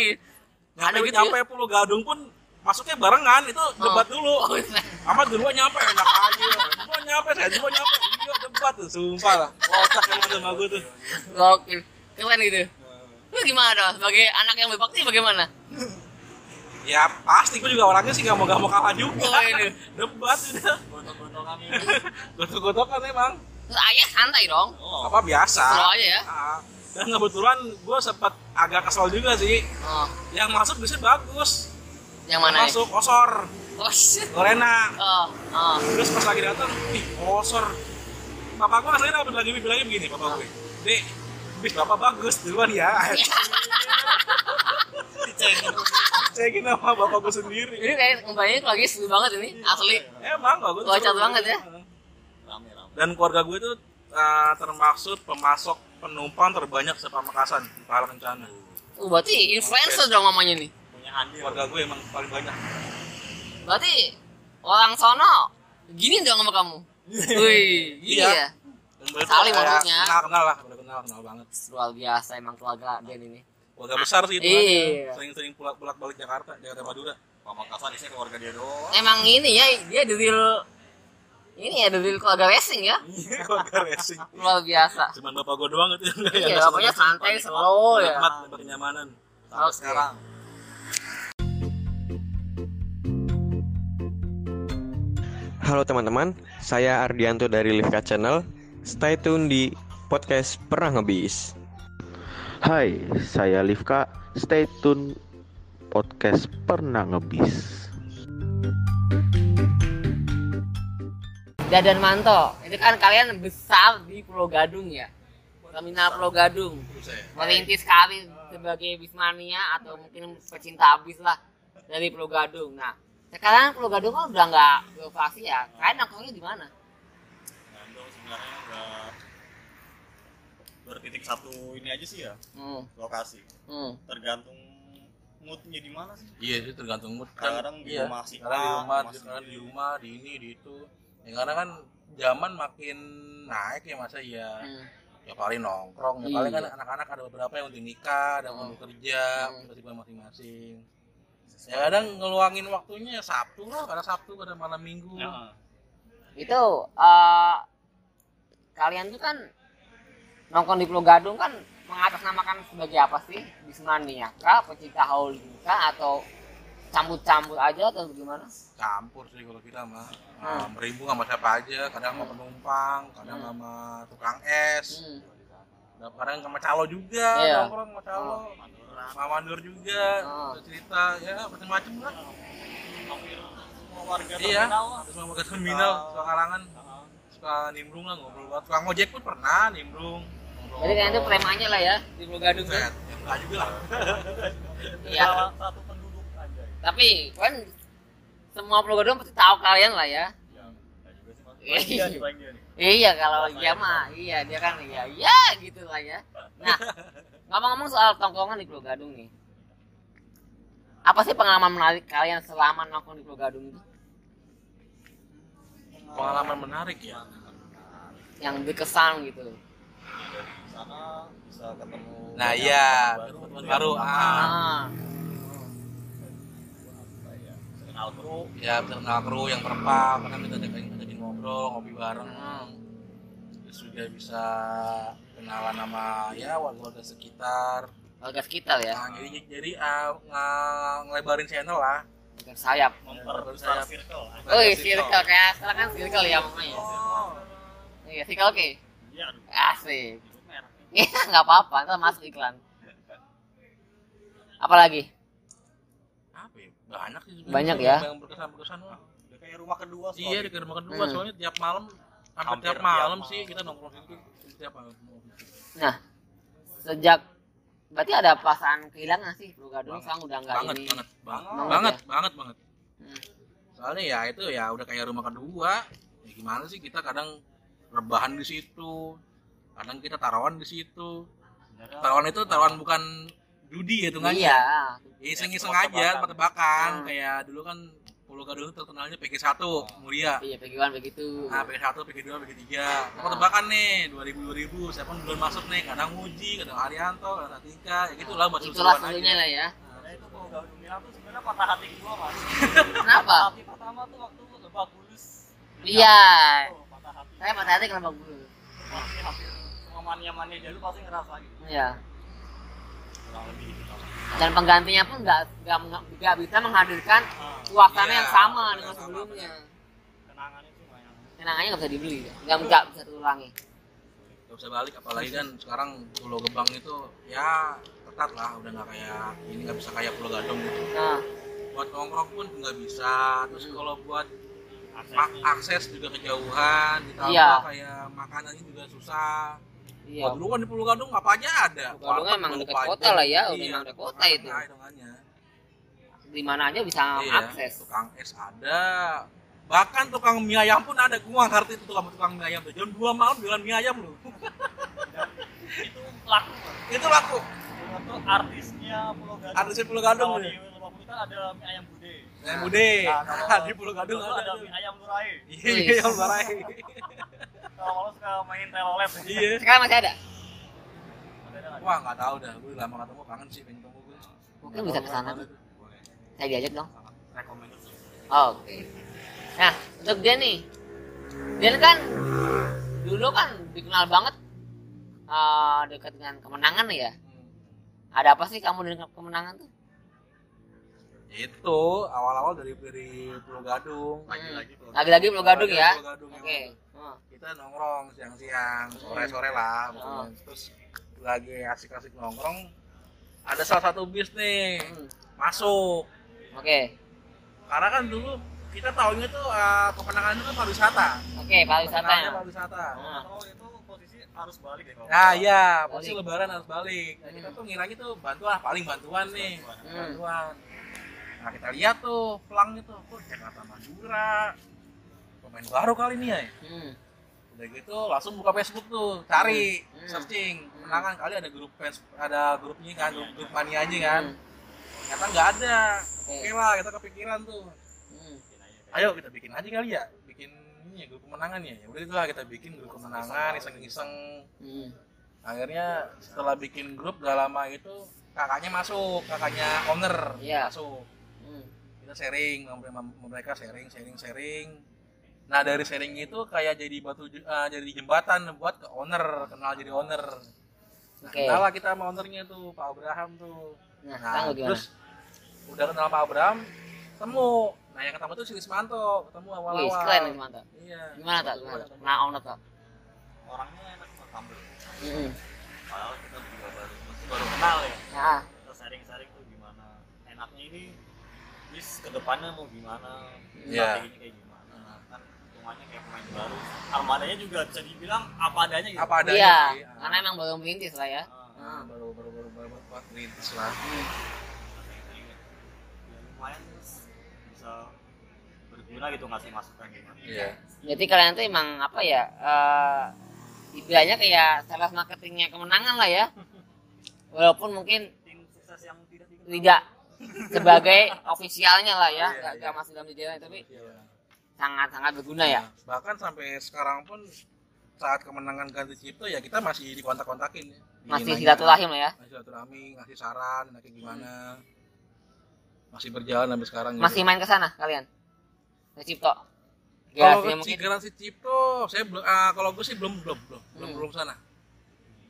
Ada gitu
nyampe Pulau Gadung pun masuknya barengan itu debat dulu.
Oh, iya.
Amat duluan nyampe enak aja. Duluan nyampe saya duluan nyampe. Iya debat tuh sumpah lah. Kocak emang sama gue tuh.
Keren gitu. Lu gimana dong? Sebagai anak yang berbakti bagaimana?
ya pasti gue juga orangnya sih gak mau gak mau kalah juga
Oh, ini.
debat udah
Gontok-gontokan ini.
gotok-gotokan emang
Terus ayah santai dong.
Oh,
apa biasa
Slow aja ya.
Ah, dan kebetulan gue sempat agak kesel juga sih
Oh,
yang masuk biasanya bagus
yang mana nih?
masuk kosor
Oh, shit.
Lorena
Oh, oh.
terus pas lagi datang ih kosor bapak gue aslinya lagi lagi bilangnya begini bapak gue dek bis bapak bagus duluan ya cekin sama bapak gue sendiri
Ini kayak kembalinya lagi seru banget ini, asli.
emang bagus
Kocak banget ya.
dan keluarga gue itu uh, termaksud pemasok penumpang terbanyak sepamekasan di Pahala Kencana
Oh, berarti influencer dong mamanya nih.
Punya andil.
keluarga gue emang paling banyak
Berarti orang sono gini dong sama kamu. Wih, gini
Iya.
ya. Saling maksudnya.
kenal kenal lah kenal kenal banget
Luar biasa emang keluarga Den ini.
keluarga besar sih itu
Iya.
sering-sering pulang bolak balik Jakarta Jakarta Madura
Pamekasan isinya keluarga dia doang.
Emang ini ya, dia the real ini ya the real keluarga racing ya.
keluarga racing
Luar biasa.
cuman bapak gue doang itu
Iya,
yang
pokoknya santai, slow ya.
nikmat dapat kenyamanan
Sampai
Oke.
sekarang.
Halo teman-teman, saya Ardianto dari Livka Channel. Stay tune di podcast Pernah Ngebis.
Hai, saya Livka. Stay tune podcast pernah ngebis.
Dadan Manto itu kan kalian besar di Pulau Gadung ya terminal Pulau Gadung merintis karir sebagai bismania atau mungkin pecinta bis lah dari Pulau Gadung nah sekarang Pulau Gadung kan udah nggak beroperasi ya kalian nongkrongnya di mana
Bandung sebenarnya udah bertitik satu ini aja sih ya
hmm.
lokasi
Hmm.
tergantung moodnya di mana sih
iya itu tergantung mood
Kadang di
iya.
rumah si
kadang di rumah kadang di rumah di ini di itu ya karena kan zaman makin naik ya masa ya
Hmm.
ya paling nongkrong ya
Iya.
paling kan anak-anak ada beberapa yang udah nikah ada yang
Hmm.
mau kerja
Hmm.
masing-masing ya kadang ngeluangin waktunya ya Sabtu lah pada Sabtu pada malam minggu
Ya.
itu eh, kalian tuh kan nongkrong di Pulau Gadung kan mengatasnamakan sebagai apa sih bismania kah pecinta holding kah atau campur-campur aja atau gimana
campur sih kalau kita mah
Hmm.
Nah, merimbung sama siapa aja kadang sama penumpang kadang
Hmm.
sama tukang es
hmm.
Dan kadang sama calo juga
Iya.
nongkrong sama calo sama mandor juga
Oh.
cerita ya macam-macam lah
hampir semua warga
iya
terminal
sama ke terminal
Ah.
suka kalangan suka nimbrung lah ngobrol buat tukang ojek pun pernah nimbrung
jadi kalian tuh premanya lah ya di Pulau Gadung
Set, ya enggak juga lah.
Iya.
Satu penduduk aja
tapi kan semua Pulau Gadung pasti tahu kalian lah ya.
Ya
Iya.
Dia nih
Iya kalau dia mah iya dia kan iya iya gitu lah ya. Nah ngomong-ngomong soal tongkongan di Pulau Gadung nih, apa sih pengalaman menarik kalian selama nongkrong di Pulau Gadung itu
pengalaman menarik ya?
Yang berkesan gitu?
di sana bisa ketemu
nah iya. baru. Ah.
Kenal kru.
Ya bisa kenal kru yang terpal karena kita ada jadi ngobrol ngopi bareng. Terus juga bisa kenalan sama ya warga sekitar.
Warga sekitar ya,
nah, jadi jadi nga- ngelebarin channel lah
bukan sayap.
memperbesar circle
Oh iya circle kayak sekarang kan circle ya makanya. Iya circle oke.
iya aduh
Asik.
itu
Iya nggak apa-apa, ntar masuk iklan. Apalagi?
apa ya banyak sih
Banyak ya?
yang berkesan berkesan lah
kayak rumah kedua
iya di rumah kedua
Hmm.
soalnya tiap malam hampir
Hampir
tiap
tiap
malam
malam.
sih kita nongkrong situ tiap malam
Nah sejak berarti ada perasaan kehilangan sih Gadung
Banget.
sekarang udah nggak
banget,
ini.
banget banget
Banget
banget
ya?
banget banget
Hmm.
soalnya ya itu ya udah kayak rumah kedua ya gimana sih kita kadang rebahan di situ kadang kita taruhan di situ taruhan itu taruhan bukan judi ya hitungannya
Iya.
ya iseng-iseng aja tebak-tebakan
Hmm.
kayak dulu kan Pulau Gadung itu terkenalnya PG1 Muria
Iya pegiwan begitu.
Nah, PG1, PG2, PG3 Tebak-tebakan nih 2000 2000 siapa yang duluan masuk nih kadang Muji, kadang Arianto, kadang Atika ya gitulah buat
Itulah serunya lah ya.
Nah, itu kalau gak bilang tuh sebenarnya patah hati kedua mas
Kenapa?
hati pertama tuh waktu lebak bulus
Iya.
oh, patah hati
Saya patah hati kenapa dulu?
pasti hampir semua mania-mania dulu pasti ngerasa gitu
Iya.
kurang lebih gitu
Dan penggantinya pun nggak nggak nggak bisa menghadirkan
Ah,
suasana
Iya,
yang sama
iya,
dengan
sama,
sebelumnya.
kenangannya banyak
Kenangannya nggak bisa dibeli, nggak nggak bisa terulangi.
Gak bisa balik apalagi kan sekarang Pulau Gebang itu ya ketat lah udah nggak kayak ini nggak bisa kayak Pulau Gadung gitu.
Nah,
Buat nongkrong pun nggak bisa. Terus
Hmm.
kalau buat
akses
akses juga kejauhan, ditambah
Iya.
kayak makanannya juga susah.
Iya.
Wah, dulu kan di Pulau Gadung apa aja ada.
Pulau Gadung emang dekat kota lah ya,
Iya,
memang dekat kota itu. Di mana aja bisa
Iya,
akses.
tukang es ada. Bahkan tukang mie ayam pun ada. Gua nggak ngerti itu tukang tukang mie ayam tuh. Jam 2 malam jualan mie ayam loh.
itu laku
itu laku.
itu artisnya Pulau Gadung
Artisnya Pulau Gadung,
kalau
ya.
di Bulus kan ada mie ayam bude
Ayam bude.
Nah, kalau
di Pulau Gadung ada.
ada mie ayam lurai
Iya, yang barai.
kalau suka main telolet
Iya.
Sekarang masih ada.
Wah, nggak tahu dah. Gue lama ketemu, kangen sih pengen ketemu gue.
Mungkin bisa ke sana tuh. Saya diajak dong.
Rekomendasi.
Oke. Nah, untuk dia nih, dia kan dulu kan dikenal banget eh, dekat dengan kemenangan ya. Ada apa sih kamu dengan kemenangan tuh?
Itu awal-awal dari dari Pulau Gadung.
Lagi-lagi Lagi-lagi Pulau Gadung ya.
Pulau Gadung yang
Oke.
itu.
Oh,
kita nongkrong siang-siang sore-sore lah.
Oh.
terus lagi asik-asik nongkrong ada salah satu bis nih
hmm,
masuk
Oke.
karena kan dulu kita tahunya tuh uh, kemenangan itu kan pariwisata
Oke, pariwisata ya.
pariwisata
Nah.
Oh itu posisi harus balik deh kalau.
Nah iya, pasti
Balik.
lebaran harus balik. Nah, kita tuh ngiranya tuh bantuan, paling bantuan nih.
Hmm.
Bantuan. Nah kita lihat tuh pelangnya tuh, oh Jakarta Madura. Pemain baru kali ini ya.
Hmm.
Udah gitu langsung buka Facebook tuh, cari,
Hmm.
searching.
Hmm.
Kemenangan kali ada grup fans, ada grupnya kan, grup, grup mania aja kan.
Hmm.
Ternyata nggak ada.
Oke.
Oke lah, kita kepikiran tuh.
Hmm.
Ayo kita bikin aja kali ya, bikin ini ya grup kemenangan ya. Ya udah itulah kita bikin grup kemenangan, iseng-iseng
Hmm.
akhirnya setelah bikin grup gak lama itu kakaknya masuk kakaknya owner
Iya.
masuk
Hmm.
Sharing mereka sharing sharing sharing nah dari sharing itu kayak jadi batu eh, jadi jembatan buat ke owner kenal jadi owner nah,
Oke.
kenal lah kita sama ownernya tuh Pak Abraham tuh
Nah,
nah terus udah kenal Pak Abraham temu nah yang ketemu tuh si Rismanto ketemu
Wih,
awal-awal
keren nih mantap.
iya
Gimana tak? Gimana? tak? Nah, owner tak?
Orangnya enak banget humble.
Hmm.
Padahal kita juga baru masih baru kenal ya.
Nah,
Kita sharing-sharing tuh gimana enaknya ini ke depannya mau gimana
Iya.
strateginya kayak gimana kan hitungannya kayak pemain baru armadanya juga bisa dibilang apa adanya gitu
apa adanya
iya,
sih. Ah.
karena emang baru merintis lah ya.
Ah,
Nah, baru baru baru baru baru buat rintis lah
Hmm.
ya lumayan bisa berguna gitu ngasih masukan gimana
iya
Jadi kalian tuh emang apa ya? eh istilahnya kayak sales marketingnya kemenangan lah ya. Walaupun mungkin
tim sukses yang tidak dikenal
tidak sebagai ofisialnya lah ya,
Iya,
nggak
iya.
nggak masuk dalam jalan tapi
Iya.
sangat sangat berguna ya.
Bahkan sampai sekarang pun saat kemenangan ganti cipto ya kita masih dikontak-kontakin ya.
Masih silaturahim lah ya.
masih silaturahmi ngasih saran kayak gimana masih berjalan sampai sekarang gitu.
Masih main ke sana kalian? Ke Cipto?
kalau
Garasinya
ke
mungkin.
cipto saya belum ah, kalau gue sih belum belum belum belum
Hmm.
belum sana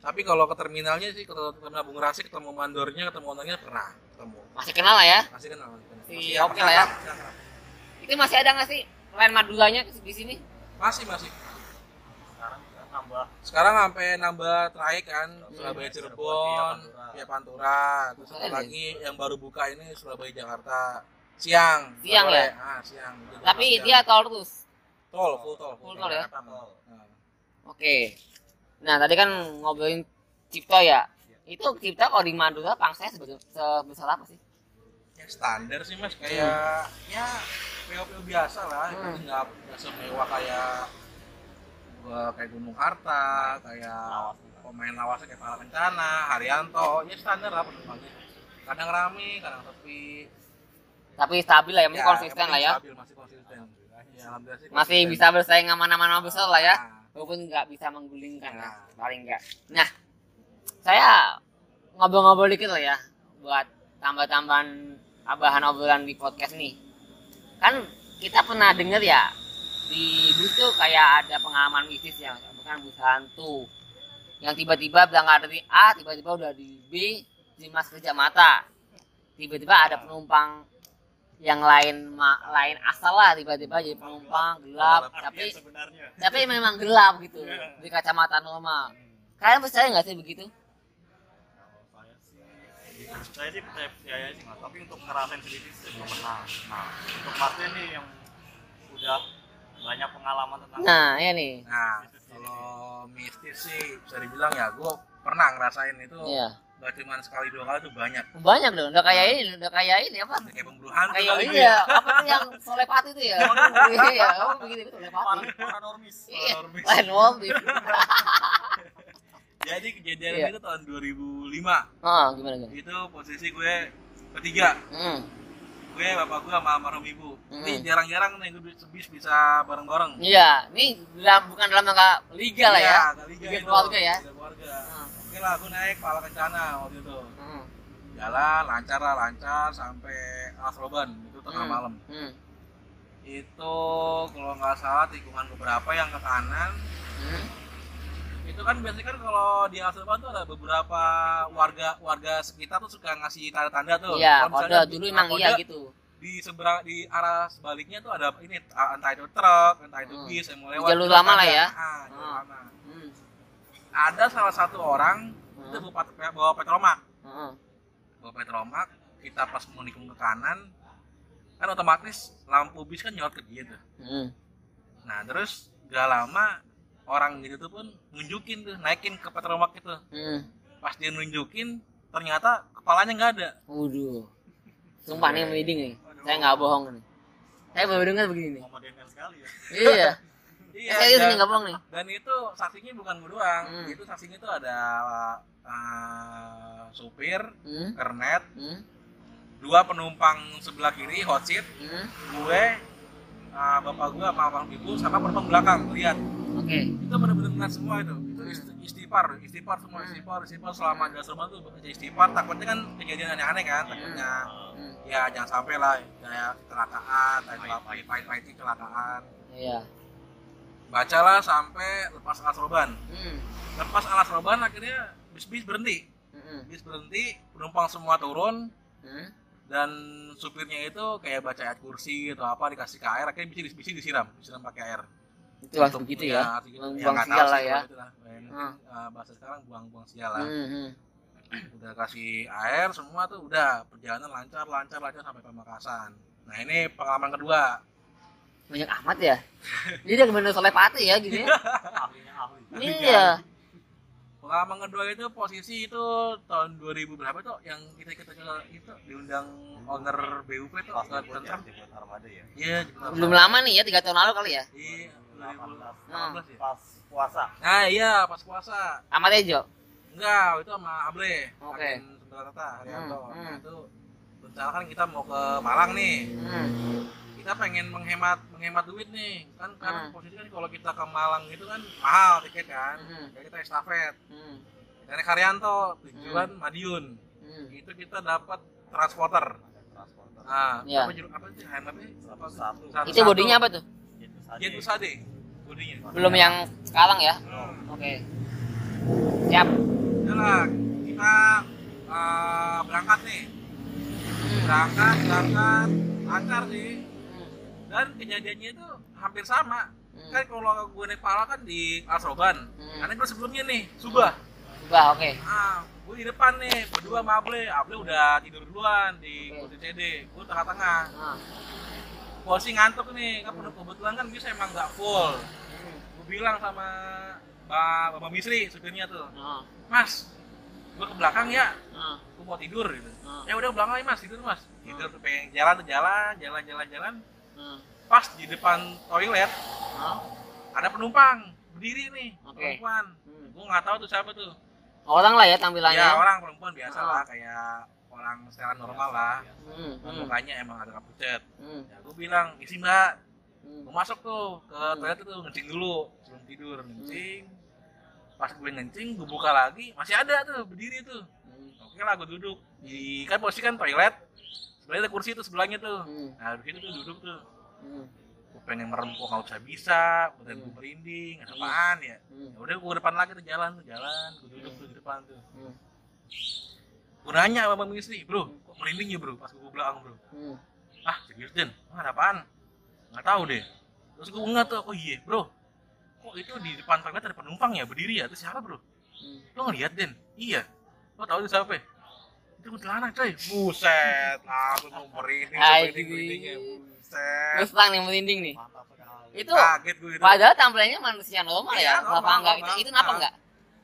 tapi kalau ke terminalnya sih ke terminal Bung Rasi ketemu mandornya ketemu ownernya pernah ketemu
Masih kenal lah ya.
masih kenal Masih
oke lah ya.
akrab.
Itu masih ada nggak sih lain Maduranya di sini?
masih masih
sekarang juga nambah
sekarang sampai nambah trayek kan Surabaya
Cirebon, via
via Pantura terus satu lagi yang baru buka ini Surabaya Jakarta siang
Siang ya?
ah siang
Tapi
12 siang.
dia tol terus.
tol full tol
Full tol ya?
Tol.
Nah,
Oke. Nah tadi kan ngobrolin Cipto ya. Itu Cipto kalau di Madura pangsanya sebesar, apa sih?
ya standar sih mas kayak ya PO PO biasa lah
Hmm.
nggak nggak semewah kayak gua kayak Gunung Harta kayak pemain lawasnya kayak Pala Kencana Haryanto ya standar lah penumpangnya kadang rame kadang sepi
Tapi stabil lah ya, masih
Ya,
konsisten lah ya.
stabil, masih konsisten ya,
Masih bisa bersaing sama nama-nama besar lah ya.
Nah,
Walaupun nggak bisa menggulingkan ya,
Nah.
paling nggak. Nah, saya ngobrol-ngobrol dikit lah ya, buat tambah-tambahan bahan obrolan di podcast nih. Kan kita pernah denger ya di bus tuh kayak ada pengalaman bisnis ya, bukan bus hantu. Yang tiba-tiba berangkat dari A, tiba-tiba udah di B, di Mas Kerja Mata. Tiba-tiba ada penumpang yang lain ma- lain asal lah tiba-tiba jadi penumpang gelap. Tapi
sebenarnya.
tapi memang gelap gitu di kacamata normal kalian percaya nggak sih begitu?
Kalau saya sih saya sih percaya percaya sih mas. Tapi untuk ngerasain sendiri sih belum pernah. Nah untuk masnya nih yang udah banyak pengalaman tentang
nah ya nih.
Nah kalau mistis sih bisa dibilang ya gua pernah ngerasain itu
iya
gak cuma sekali dua kali tuh banyak.
Banyak dong udah kayak ini udah kayak ini apa?
Kayak pemburu hantu
kayak
kali
iya apa tuh yang solepati itu ya? Iya oh begitu itu solepati.
Para- paranormis
iya
Paranormis.
Waldi
jadi kejadian
Iya.
itu tahun 2005
ah gimana gimana?
Itu posisi gue ketiga.
Hmm.
gue bapak gue sama almarhum ibu. Ini
Hmm.
jarang-jarang nih gue bis bisa bareng-bareng.
Iya ini dalam bukan dalam rangka liga lah ya.
Iya, liga
Liga keluarga ya.
Liga keluarga.
Hmm.
Oke lah aku naik pala kencana waktu itu
hmm.
jalan lancar lah lancar sampai Asroban itu tengah
Hmm.
malam
Hmm.
itu kalau nggak salah tikungan beberapa yang ke kanan
Hmm.
itu kan biasanya kan kalau di Asroban tuh ada beberapa warga warga sekitar tuh suka ngasih tanda-tanda tuh
Iya, kode dulu emang iya gitu.
di seberang di arah sebaliknya tuh ada ini entah itu truk entah itu
Hmm.
bis yang mau lewat
jalur
itu
lama lah
ada.
ya.
Ah, jalur
Hmm.
lama.
Hmm.
ada salah satu orang
Hmm.
itu bawa, bawa petromak
Heeh.
bawa petromak kita pas mau nikung ke kanan kan otomatis lampu bis kan nyolot ke dia tuh
Hmm.
nah terus gak lama orang gitu tuh pun nunjukin tuh naikin ke petromak itu
Hmm.
pas dia nunjukin ternyata kepalanya nggak ada
Waduh. Sumpah nih merinding nih. Saya nggak bohong nih. Saya baru dengar begini nih.
Sekali ya.
Iya.
Iya
Serius
dan,
nih nggak bohong nih.
dan itu saksinya bukan gue doang
Hmm.
itu saksinya tuh ada uh, supir
Hmm.
kernet
Hmm.
dua penumpang sebelah kiri hot seat
Hmm.
gue uh, bapak gue sama abang ibu sama penumpang belakang lihat
Oke.
itu benar-benar ngeliat semua itu itu
Hmm.
ist- istighfar istighfar semua
Hmm.
istighfar istighfar selama di asrama tuh baca istighfar takutnya kan kejadian aneh-aneh kan takutnya
Hmm.
ya jangan sampai lah kayak kecelakaan kayak pahit-pahit kecelakaan
Iya.
Bacalah sampai lepas alas roban
Hmm.
lepas alas roban akhirnya bis-bis berhenti
Hmm.
bis berhenti penumpang semua turun
Hmm.
dan supirnya itu kayak baca ayat kursi atau apa dikasih ke air akhirnya bisa bis disiram disiram pakai air
Itu langsung gitu ya. Buang
ya, nggak tahu
sial lah ya.
kalau itu lah. Ya, mungkin,
Hmm.
uh, bahasa sekarang buang-buang sial lah
Hmm. hmm.
udah kasih air semua tuh udah perjalanan lancar lancar lancar sampai Pamekasan nah ini pengalaman kedua
Banyak amat ya. Jadi dia bener solepati ya gitu ya. Iya.
pengalaman kedua itu posisi itu tahun 2000 berapa tuh yang kita kita itu diundang owner BUP tuh
Pas ya, buat armada ya.
iya.
Belum lama nih ya, tiga tahun lalu kali ya.
iya
18
2018 ya
pas puasa.
nah iya pas puasa
Sama Tejo.
enggak itu sama Able
Oke.
Sundarata Haryanto
Hmm,
nah
hmm.
itu rencana kan kita mau ke Malang nih
Hmm.
Kita pengen menghemat menghemat duit nih kan karena
Hmm.
posisi kan kalau kita ke Malang itu kan mahal tiket kan
Hmm.
jadi kita estafet
Hmm.
dari Haryanto tujuan Madiun
Hmm.
itu kita dapat transporter
Transporter.
nah
Ya.
apa juru apa sih HMP apa
Satu.
Satu.
Itu bodinya apa tuh?
Itu saja.
Jet Usade bodinya
Belum yang sekarang ya.
Hmm.
Oke. Siap.
Udah lah, kita uh, berangkat nih berangkat berangkat lancar sih Dan kejadiannya itu hampir sama
Hmm.
kan kalau gue naik pala kan di Asroban
Hmm.
karena gue sebelumnya nih Subah
Coba, oke.
ah gue di depan nih berdua sama Able Able udah tidur duluan di kursi CD gue tengah-tengah
Nah.
posisi ngantuk nih kan kebetulan kan bisa emang nggak full
Hmm.
gue bilang sama Mbak Bapak Misri supirnya tuh
Nah.
Mas gue ke belakang ya
Nah.
gue mau tidur gitu
Hmm.
ya udah belakang aja mas tidur mas tidur tuh pengen jalan jalan jalan jalan jalan
Nah.
pas di depan toilet
Nah.
ada penumpang berdiri nih
Oke.
perempuan
Hmm.
gue nggak tahu tuh siapa tuh
Orang lah ya tampilannya.
ya orang perempuan biasa
Oh.
lah kayak orang secara normal lah
Hmm. Hmm.
mukanya emang ada kapucet
Hmm.
ya gue bilang isi mbak
Hmm.
gue masuk tuh ke
Hmm.
toilet itu ngencing dulu sebelum tidur ngencing pas gue ngencing gue buka lagi masih ada tuh berdiri tuh
Hmm.
oke lah gue duduk di kan posisi kan toilet sebelahnya ada kursi tuh sebelahnya tuh
Hmm.
nah di situ tuh duduk tuh
Hmm.
gue pengen merem kok nggak bisa bisa badan gue
Hmm.
merinding ada apaan ya
Hmm.
ya udah gue ke depan lagi tuh jalan tuh jalan gue duduk tuh di depan tuh
Hmm.
gue nanya sama bang istri bro kok merinding ya bro pas gue belakang bro
Hmm.
ah serius den Emang ada apaan nggak tahu deh terus gue nggak tuh oh iya bro kok itu di depan toilet ada penumpang ya berdiri ya itu siapa bro
Hmm.
lo ngeliat den iya lo tahu itu siapa ya? Itu kuntilanak coy buset aku mau merinding merindingnya
Terus
buset
terang nih merinding nih. Itu
kaget gue itu
padahal tampilannya manusia normal
Iya,
ya.
normal,
Kenapa enggak? Itu, itu kenapa
Nah.
enggak?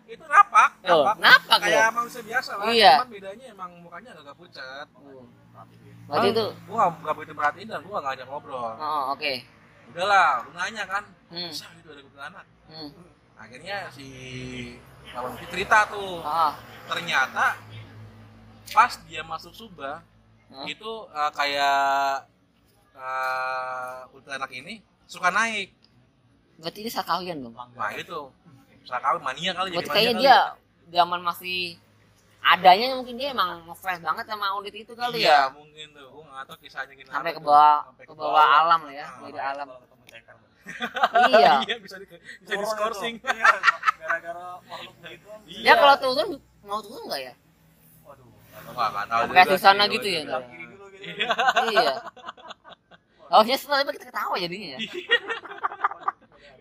itu napak
Tuh,
napak
napak
kayak manusia biasa lah
Iya.
cuman bedanya emang mukanya agak pucat
Berarti itu
gue gak, gak begitu perhatiin dan gue gak ngajak ngobrol
Oh, oke.
udahlah lu nanya kan
Hmm.
bisa gitu ada kuntilanak
Hmm.
akhirnya si Abang cerita tuh
Oh.
ternyata pas dia masuk Subah
Hah?
itu uh, kayak uh, kuntilanak ini suka naik
Berarti dia sakawian dong.
nah itu suka kawin mania kali
Berarti
mania
kayaknya
kali.
dia zaman masih adanya mungkin dia emang ngefans banget sama audit itu kali
iya,
ya.
mungkin tuh gue nggak tahu kisahnya gimana
Sampai ke bawah
Sampai
ke bawah alam lah ya,
Nah,
ke alam. Iya.
iya bisa di bisa di
itu. Iya, gara-gara makhluk.
Iya.
Ya kalau turun mau turun enggak ya?
Waduh.
Wah, nggak tahu
Pakai
juga
susana gitu ya,
gitu.
Iya.
iya. Harusnya setelah itu kita ketawa jadinya ya.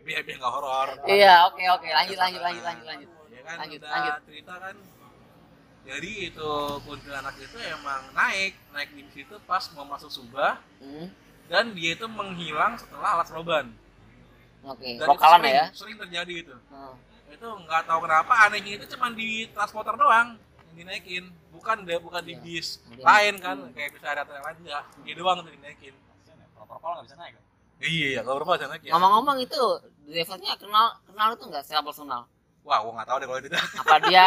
biar biar nggak horor
Iya, oke oke, lanjut lanjut lanjut lanjut lanjut.
ya kan
Lanjut, lanjut.
cerita kan jadi itu kuntilanak itu emang naik naik di situ pas mau masuk Subah
Hmm.
dan dia itu menghilang setelah alas roban
Oke,
dan
lokalan
sering,
ya.
sering terjadi itu
Oh.
itu nggak tahu kenapa anehnya itu cuma di transporter doang dinaikin bukan deh bukan di
Iya.
bis
Ada-
lain kan
Hmm.
kayak bisa ada yang lain enggak dia doang tuh dinaikin
kalau propel nggak bisa naik kan
iya iya kalau berapa naik ya
Ngomong-ngomong itu drivernya kenal kenal itu nggak secara personal?
wah gua nggak tahu deh kalau itu
Apa dia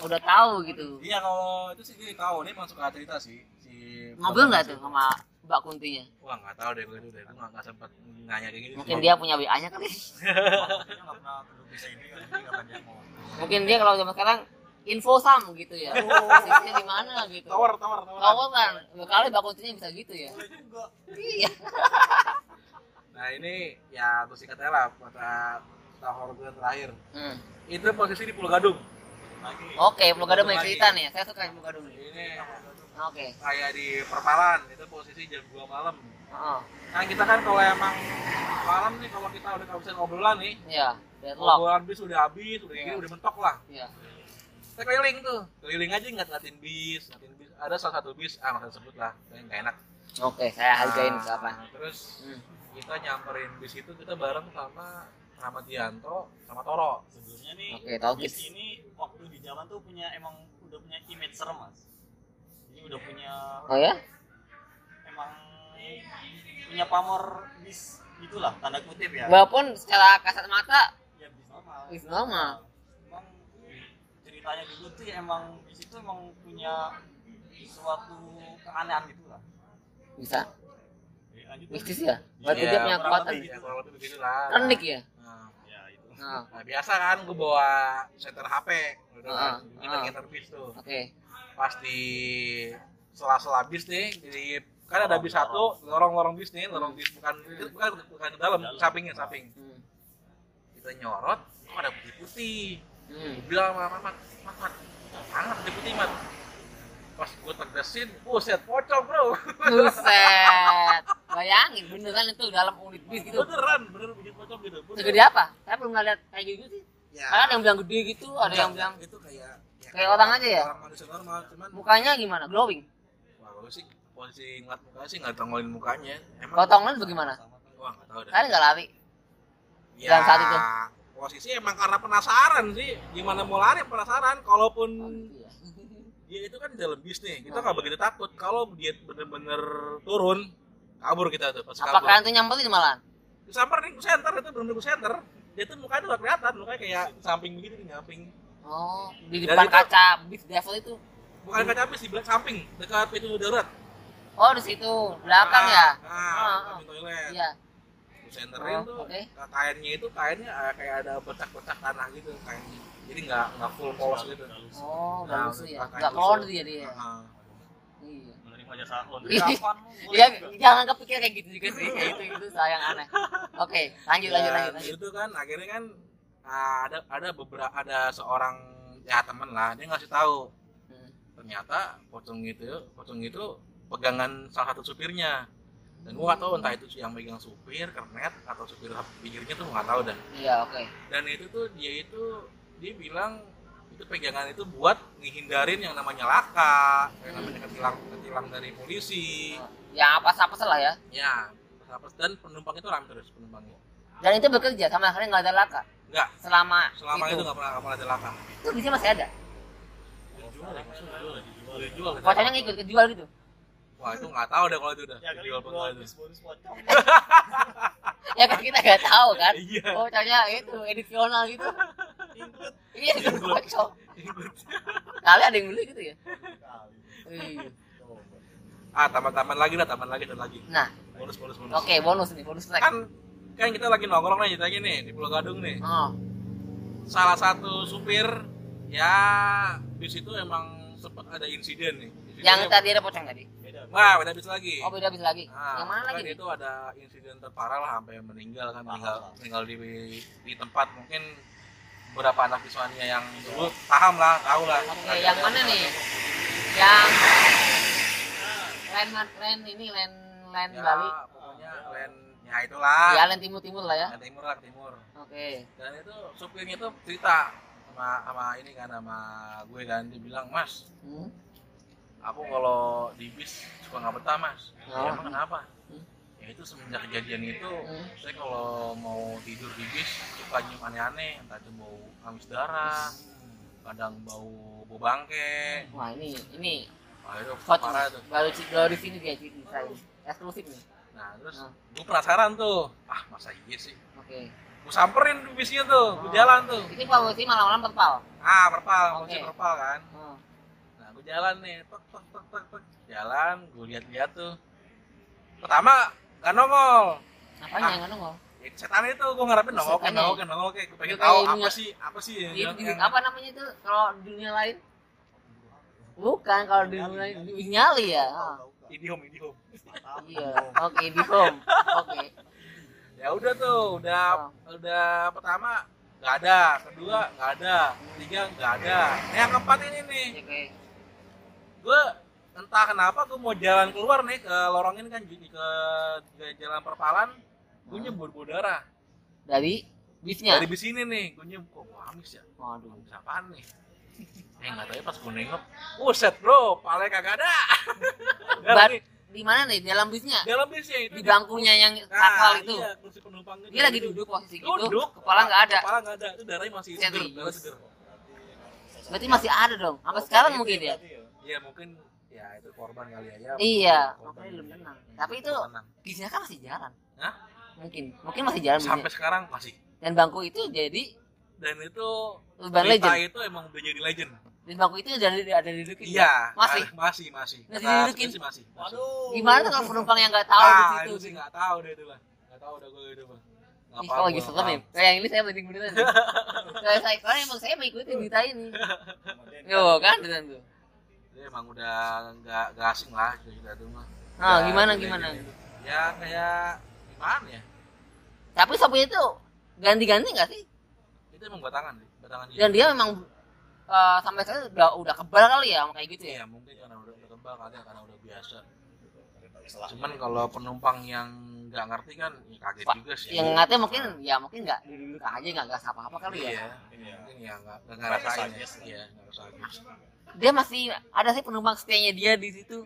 udah tahu gitu?
iya kalau itu sih dia tahu dia masuk ke cerita sih si
Ngobrol nggak tuh sama Mbak Kuntinya?
wah nggak tahu deh kalau itu deh itu nggak sempat nanya kayak gitu
Mungkin dia punya WA-nya kali.
Bisa
Mungkin dia kalau zaman sekarang info sam gitu ya. Posisinya di mana gitu.
tawar tawar tawar
Tahu kan? Kali Mbak Kuntinya bisa gitu ya. Iya.
nah ini ya untuk singkatnya lah kata tahor gue terakhir
Hmm.
itu posisi di Pulau Gadung
lagi
Oke, ada banyak
Lagi.
cerita nih. ya. Saya suka yang Gadung nih.
ini
Oke.
kayak di perpalan itu posisi jam 2 malam
Heeh.
nah kita kan kalau emang malam nih kalau kita udah kehabisan obrolan nih
Iya, deadlock.
obrolan bis udah habis udah gini
Iya.
udah mentok lah
Iya.
Kita keliling tuh keliling aja nggak ngatin bis ngatin bis ada salah satu bis ah nggak usah sebut lah yang nggak enak
Oke, saya hargain
Nah,
berapa.
terus
Hmm.
kita nyamperin bis itu kita bareng sama Rahmat Dianto sama Toro
sebelumnya nih
Oke, tahu
bis ini waktu di zaman tuh punya emang udah punya image serem mas ini udah punya
Oh ya?
emang punya pamor bis gitulah tanda kutip ya
Walaupun secara kasat mata
ya bis normal
bis normal.
Ceritanya dulu tuh ya emang bis itu emang punya suatu keanehan gitu lah
bisa
Ya,
mistis ya. Berarti
Iya,
dia punya kekuatan.
ya begitu lah
Renik ya.
Nah,
ya itu
Nah,
Nah biasa kan gue bawa center HP udah
Ah,
kan kita
ah.
ngeter bis tuh
oke.
pas di sela-sela bis nih jadi kan ada bis satu lorong-lorong bis nih lorong bis bukan bukan bukan ke dalam
Dalam.
sampingnya samping
Hmm.
kita nyorot kok ada putih putih
Hmm.
bilang sama Mat Mat Mat mana putih putih Mat pas gue tegesin buset pocong bro
Buset. Bayangin beneran itu dalam unit bis gitu.
beneran bener bikin pocong gitu Bener.
Segede apa? Saya belum lihat kayak gitu sih.
ya,
Ada yang bilang gede gitu, ada
enggak,
yang bilang
itu kayak ya,
kayak orang aja ya?
orang manusia normal cuman
mukanya gimana? Glowing.
wah gue sih posisi ngeliat mukanya sih nggak tongolin mukanya emang
Potongan bagaimana?
wah nggak tahu deh
Kalian nggak lari.
ya,
dalam saat itu?
Posisi emang karena penasaran sih gimana mau lari penasaran kalaupun dia itu kan dalam bis nih kita nggak begitu takut kalau dia bener-bener turun kabur kita tuh pas kabur
kalian tuh nyamperin malahan?
disamperin ke center itu bener-bener center dia tuh mukanya tuh gak kelihatan mukanya kayak samping begitu di samping
Oh, di depan
itu-
kaca bis devil itu.
bukan kaca bis di belakang samping dekat pintu darurat
Oh, di situ belakang ya.
nah,
Ah,
nah toilet
Iya.
Centerin
Oh,
tuh
oke.
ka- kainnya itu kainnya eh, kayak ada bercak-bercak tanah gitu kainnya jadi nggak nggak full polos gitu
Oh, udah
Nah,
lusuh ya. Enggak
lusuh.
ya dia.
Ah.
Iya.
menerima jasa laundry
Iya. Iya, jangan kepikir kayak gitu juga sih. Kayak itu itu sayang aneh. Oke, lanjut lanjut
Dan
lanjut lanjut.
itu kan akhirnya kan ah, ada ada beberapa ada seorang ya temen lah dia ngasih tahu
Hmm.
ternyata pocong itu pocong itu pegangan salah satu supirnya dan gua nggak tahu entah itu yang megang supir kernet atau supir pinggirnya tuh nggak tahu dan
Iya, oke.
dan itu tuh dia itu dia bilang itu pegangan itu buat ngehindarin yang namanya laka yang namanya ketilang ketilang dari polisi
Ya apa apa lah ya.
ya apa dan penumpang itu ramai terus penumpangnya
Dan itu bekerja sama sekali nggak ada laka
enggak
selama,
selama itu nggak pernah nggak pernah ada laka
Itu bisa masih ada.
dijual ya dijual dijual
Pocongnya ngikut kejual gitu.
Wah itu nggak tahu deh kalau itu udah
ya kali bis bonus pocong
Ya kan kita nggak tahu kan.
iya
Pocongnya itu edisional gitu.
include
Iya, itu
Include.
pocong. Kali ada yang beli gitu ya. Iya.
ah tambah-tambah lagi lah tambah lagi dan lagi
Nah,
bonus bonus bonus
oke bonus nih, bonus track.
kan kan kita lagi nongkrong nih ceritanya nih di Pulau Gadung nih
Oh,
salah satu supir ya bis itu emang sempat ada insiden nih
yang tadi ada pocong tadi.
Wah beda bis lagi
Oh, beda bisa lagi.
Nah,
yang mana
kan
lagi nih?
itu ada insiden terparah lah sampai meninggal kan meninggal meninggal di di tempat mungkin beberapa anak siswanya yang dulu paham lah tahu lah
Oke, yang mana nih? Yang land land ini land land
ya,
Bali.
pokoknya land ya itulah
Ya, land timur timur lah ya.
Yang timur lah timur
Oke.
dan itu supirnya tuh cerita sama sama ini kan sama gue kan dia bilang mas
Hmm?
Aku kalau di bis suka nggak betah mas
Oh.
ya, emang kenapa
Hmm.
ya itu semenjak kejadian itu
Hmm.
saya kalau mau tidur di bis suka nyium aneh-aneh entah itu bau amis darah kadang bau bau bangke
Wah ini ini
wah itu
hot
parah tuh
baru baru di sini dia cerita ini. eksklusif nih.
nah terus
Nah.
gue penasaran tuh ah masa iya sih
Oke.
gue samperin bisnya tuh gue jalan tuh
Ini posisi malam-malam perpal.
ah perpal
Oke.
kunci perpal kan
Hmm.
Jalan nih tok tok tok tok tok jalan gue lihat-lihat tuh pertama gak nongol
Apanya
Ah.
yang nongol?
ya, setan itu gue ngarepin nongol kan nongol kan nongol kayak gue pengen tahu apa
ya.
sih apa sih
Itu
yang,
apa namanya itu kalau dunia lain? Bukan kalau dunia lain nyali ya. Ah.
idiom idiom
Iya. Oke di home. Oke.
ya udah tuh udah
Oh.
udah pertama nggak ada kedua nggak ada ketiga nggak ada nah, yang keempat ini nih
Oke.
Gue entah kenapa gue mau jalan keluar nih ke lorong ini kan jadi ke, ke jalan perpalan gue
Hmm.
nyebur darah
Dari bisnya.
dari bis ini nih gue nyebur kok amis ya
Waduh.
apaan nih eh nggak tahu ya pas gue nengok buset bro pale kagak ada nih,
Di mana nih? Dalam bisnya?
dalam bisnya itu
Di bangkunya yang
Nah,
sakal itu.
iya, kursi penumpangnya
Dia lagi duduk posisi gitu.
duduk
Kepala nggak ada.
kepala nggak ada itu darahnya masih seger
Serius?
darah seger
Berarti masih ada dong. Sampai sekarang mungkin ya.
Iya mungkin ya itu korban kali ya. ya
Iya,
korban.
makanya belum tenang. Tapi itu
Tenang.
bisnya kan masih jalan.
Hah?
Mungkin, mungkin masih jalan bisnya.
sampai sekarang masih.
Dan bangku itu jadi
Dan itu
urban legend.
itu emang udah jadi legend.
Dan bangku itu ada ada didudukin.
Iya.
Masih?
ah, masih masih.
Masih
Kata
didudukin?
sih masih. masih.
Gimana tuh kalau penumpang yang nggak tahu
ah,
di
itu
situ?
sih nggak tahu deh itu lah. Nggak tahu udah gue itu mah. Nggak
Ih, kalau lagi
gua,
serem ya. Kayak yang ini saya mending beneran. Kayak saya karena emang saya mengikuti berita ini. Yo kan dengan tuh.
Emang udah nggak nggak asing lah cerita itu mah.
Nah, gimana gimana?
itu. Ya kayak gimana ya?
Tapi sopirnya itu ganti-ganti nggak sih?
Itu emang batangan deh, batangan dia.
Dan dia memang eh, sampai sekarang udah udah kebal kali ya kayak gitu ya.
Iya mungkin karena udah udah kebal kali ya, karena udah biasa. Cuman kalau penumpang yang nggak ngerti kan ya kaget
Pak,
juga sih.
Yang ngatnya mungkin ya mungkin nggak duduk aja nggak nggak apa-apa kali ya.
Iya. Mungkin ya nggak nggak ngerasain ya. Nggak ngerasain.
Dia masih ada sih penumpang setianya dia di situ.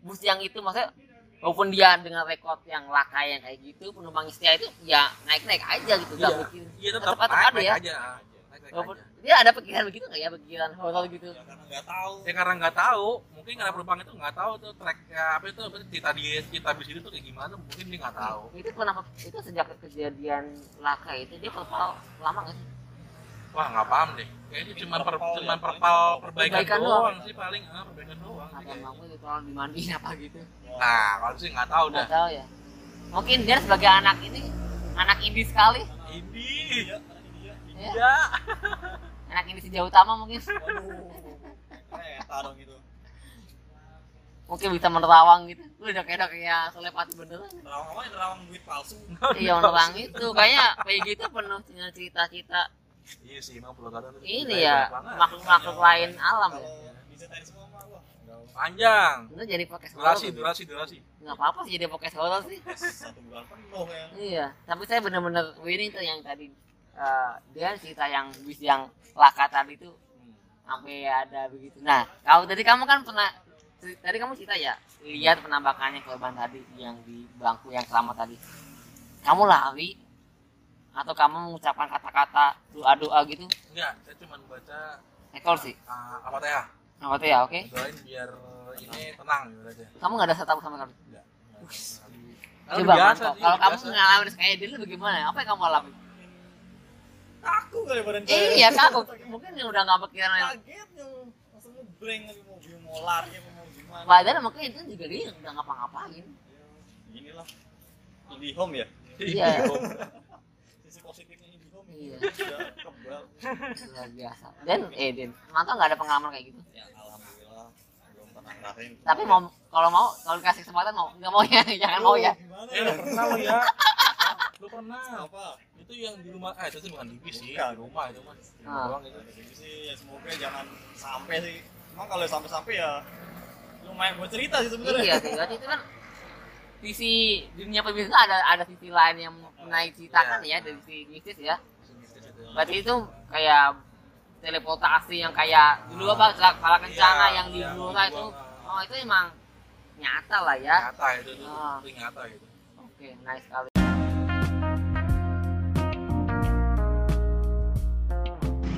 Bus yang itu maksudnya walaupun dia dengan rekod yang laka yang kayak gitu penumpang setia itu ya naik naik aja gitu nggak
Iya.
mikir
Iya tetap
Tetap
naik,
ada
naik
ya.
aja. Naik, naik
walaupun
aja.
dia ada pikiran begitu nggak ya pikiran horor gitu
nggak tahu
Ya karena nggak tahu, mungkin karena penumpang itu nggak tahu tuh ya, apa itu cerita di cerita bis itu tuh kayak gimana, mungkin dia nggak tahu.
itu kenapa itu sejak kejadian laka itu dia perpal lama nggak sih
Wah nggak paham deh. Kayaknya cuma per, cuma perpal perbaikan,
Perbaikan
doang,
doang.
sih paling, ah, perbaikan doang. kayaknya.
mau itu kalau dimandiin apa gitu
Nah kalau sih nggak tahu dah.
nggak tahu ya mungkin dia sebagai anak ini anak indie sekali
Ini,
ya.
iya.
anak indie sejauh utama mungkin
eh taruh gitu
mungkin bisa menerawang gitu lu udah kayak udah kayak telepati beneran
nerawang apa ya nerawang duit palsu
iya menerang itu kayaknya kayak gitu penuh dengan cerita-cerita
Iya sih, emang Pulau Gadang tuh
ini ya makhluk-makhluk lain alam ya
kalau diceritain semua mah
Panjang.
itu jadi podcast
Durasi,
horor.
durasi, durasi.
nggak apa-apa sih jadi podcast horor sih
satu bulan penuh ya
Iya, tapi saya bener-bener ini tuh yang tadi eh, dia cerita yang bis yang laka tadi tuh sampai ada begitu. Nah, kalau tadi kamu kan pernah tadi kamu cerita ya lihat penampakannya korban tadi yang di bangku yang selamat tadi. Kamu lari atau kamu mengucapkan kata-kata doa-doa gitu?
Enggak, saya cuma baca
Ekor sih.
uh, apa teh ya?
Apa ya, oke?
Doain biar ini tenang gitu aja.
Kamu nggak ada satu sama sekali.
Enggak.
Coba mantap. Kalau kamu ngalamin kayak dulu bagaimana? Apa yang kamu alami?
aku kali badan
Iya, kamu mungkin yang udah nggak pikiran
kaget tuh langsung ngebreng lagi mau lari mau gimana
Padahal mungkin itu juga dia udah ngapa-ngapain.
inilah indie home ya
Iya.
sisi positifnya indie home
Iya. Luar biasa. Dan eh Den, mantap nggak ada pengalaman kayak gitu.
ya alhamdulillah belum pernah ngerasain
Tapi mau kalau mau kalau dikasih kesempatan mau nggak mau ya, jangan mau ya.
gimana
Eh, lu pernah lu ya? Lu pernah?
apa
Itu yang di rumah, ah itu sih bukan di bis sih, di rumah itu mah. Di rumah
Ah.
doang itu.
jadi sih ya semoga jangan sampai sih emang kalau sampai-sampai ya lumayan buat cerita sih sebenarnya
Iya, sih. Berarti itu kan sisi dunia pemirsa ada ada sisi lain yang menaik ceritakan ya dari sisi mistis ya.
Itu.
Berarti itu kayak teleportasi yang kayak dulu apa kepala kencana
Iya,
yang di
iya,
Blora itu oh itu emang nyata lah ya
nyata itu tuh
Ah.
itu nyata itu
oke nice sekali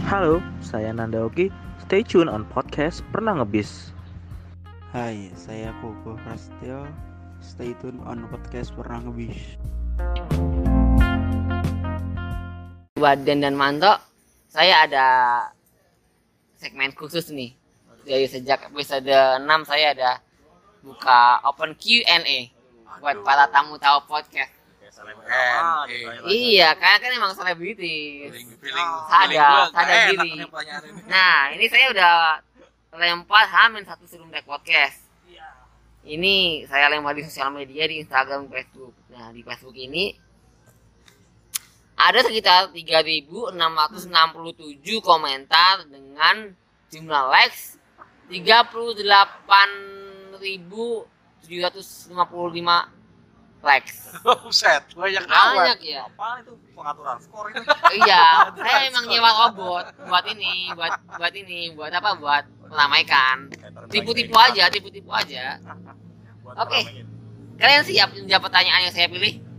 Halo, saya Nanda Oki. Stay tune on podcast Pernah Ngebis.
Hai, saya Koko Prasetyo. Stay tune on podcast Pernah Ngebis.
Buat Den dan Manto saya ada segmen khusus nih. Dari sejak episode 6 saya ada buka open Q&A buat para tamu tahu podcast.
Selebgram aja,
iya.
kayak
iya karena kan emang selebritis.
Feeling feeling
Sadar, sadar
nggak enak
diri.
nih pertanyaan ini.
Nah ini saya udah lempar hamin satu sebelum tag podcast. Ini saya lempar di sosial media di Instagram Facebook. Nah di Facebook ini ada sekitar 3.667 komentar dengan jumlah likes 38.755 likes.
Buset, banyak
banyak
amat.
ya.
Apaan itu? Pengaturan skor itu
iya saya emang nyewa robot buat ini buat buat ini buat apa? Buat meramaikan. Tipu-tipu aja tipu-tipu aja. Oke.
ngeramein.
kalian siap menjawab pertanyaan yang saya pilih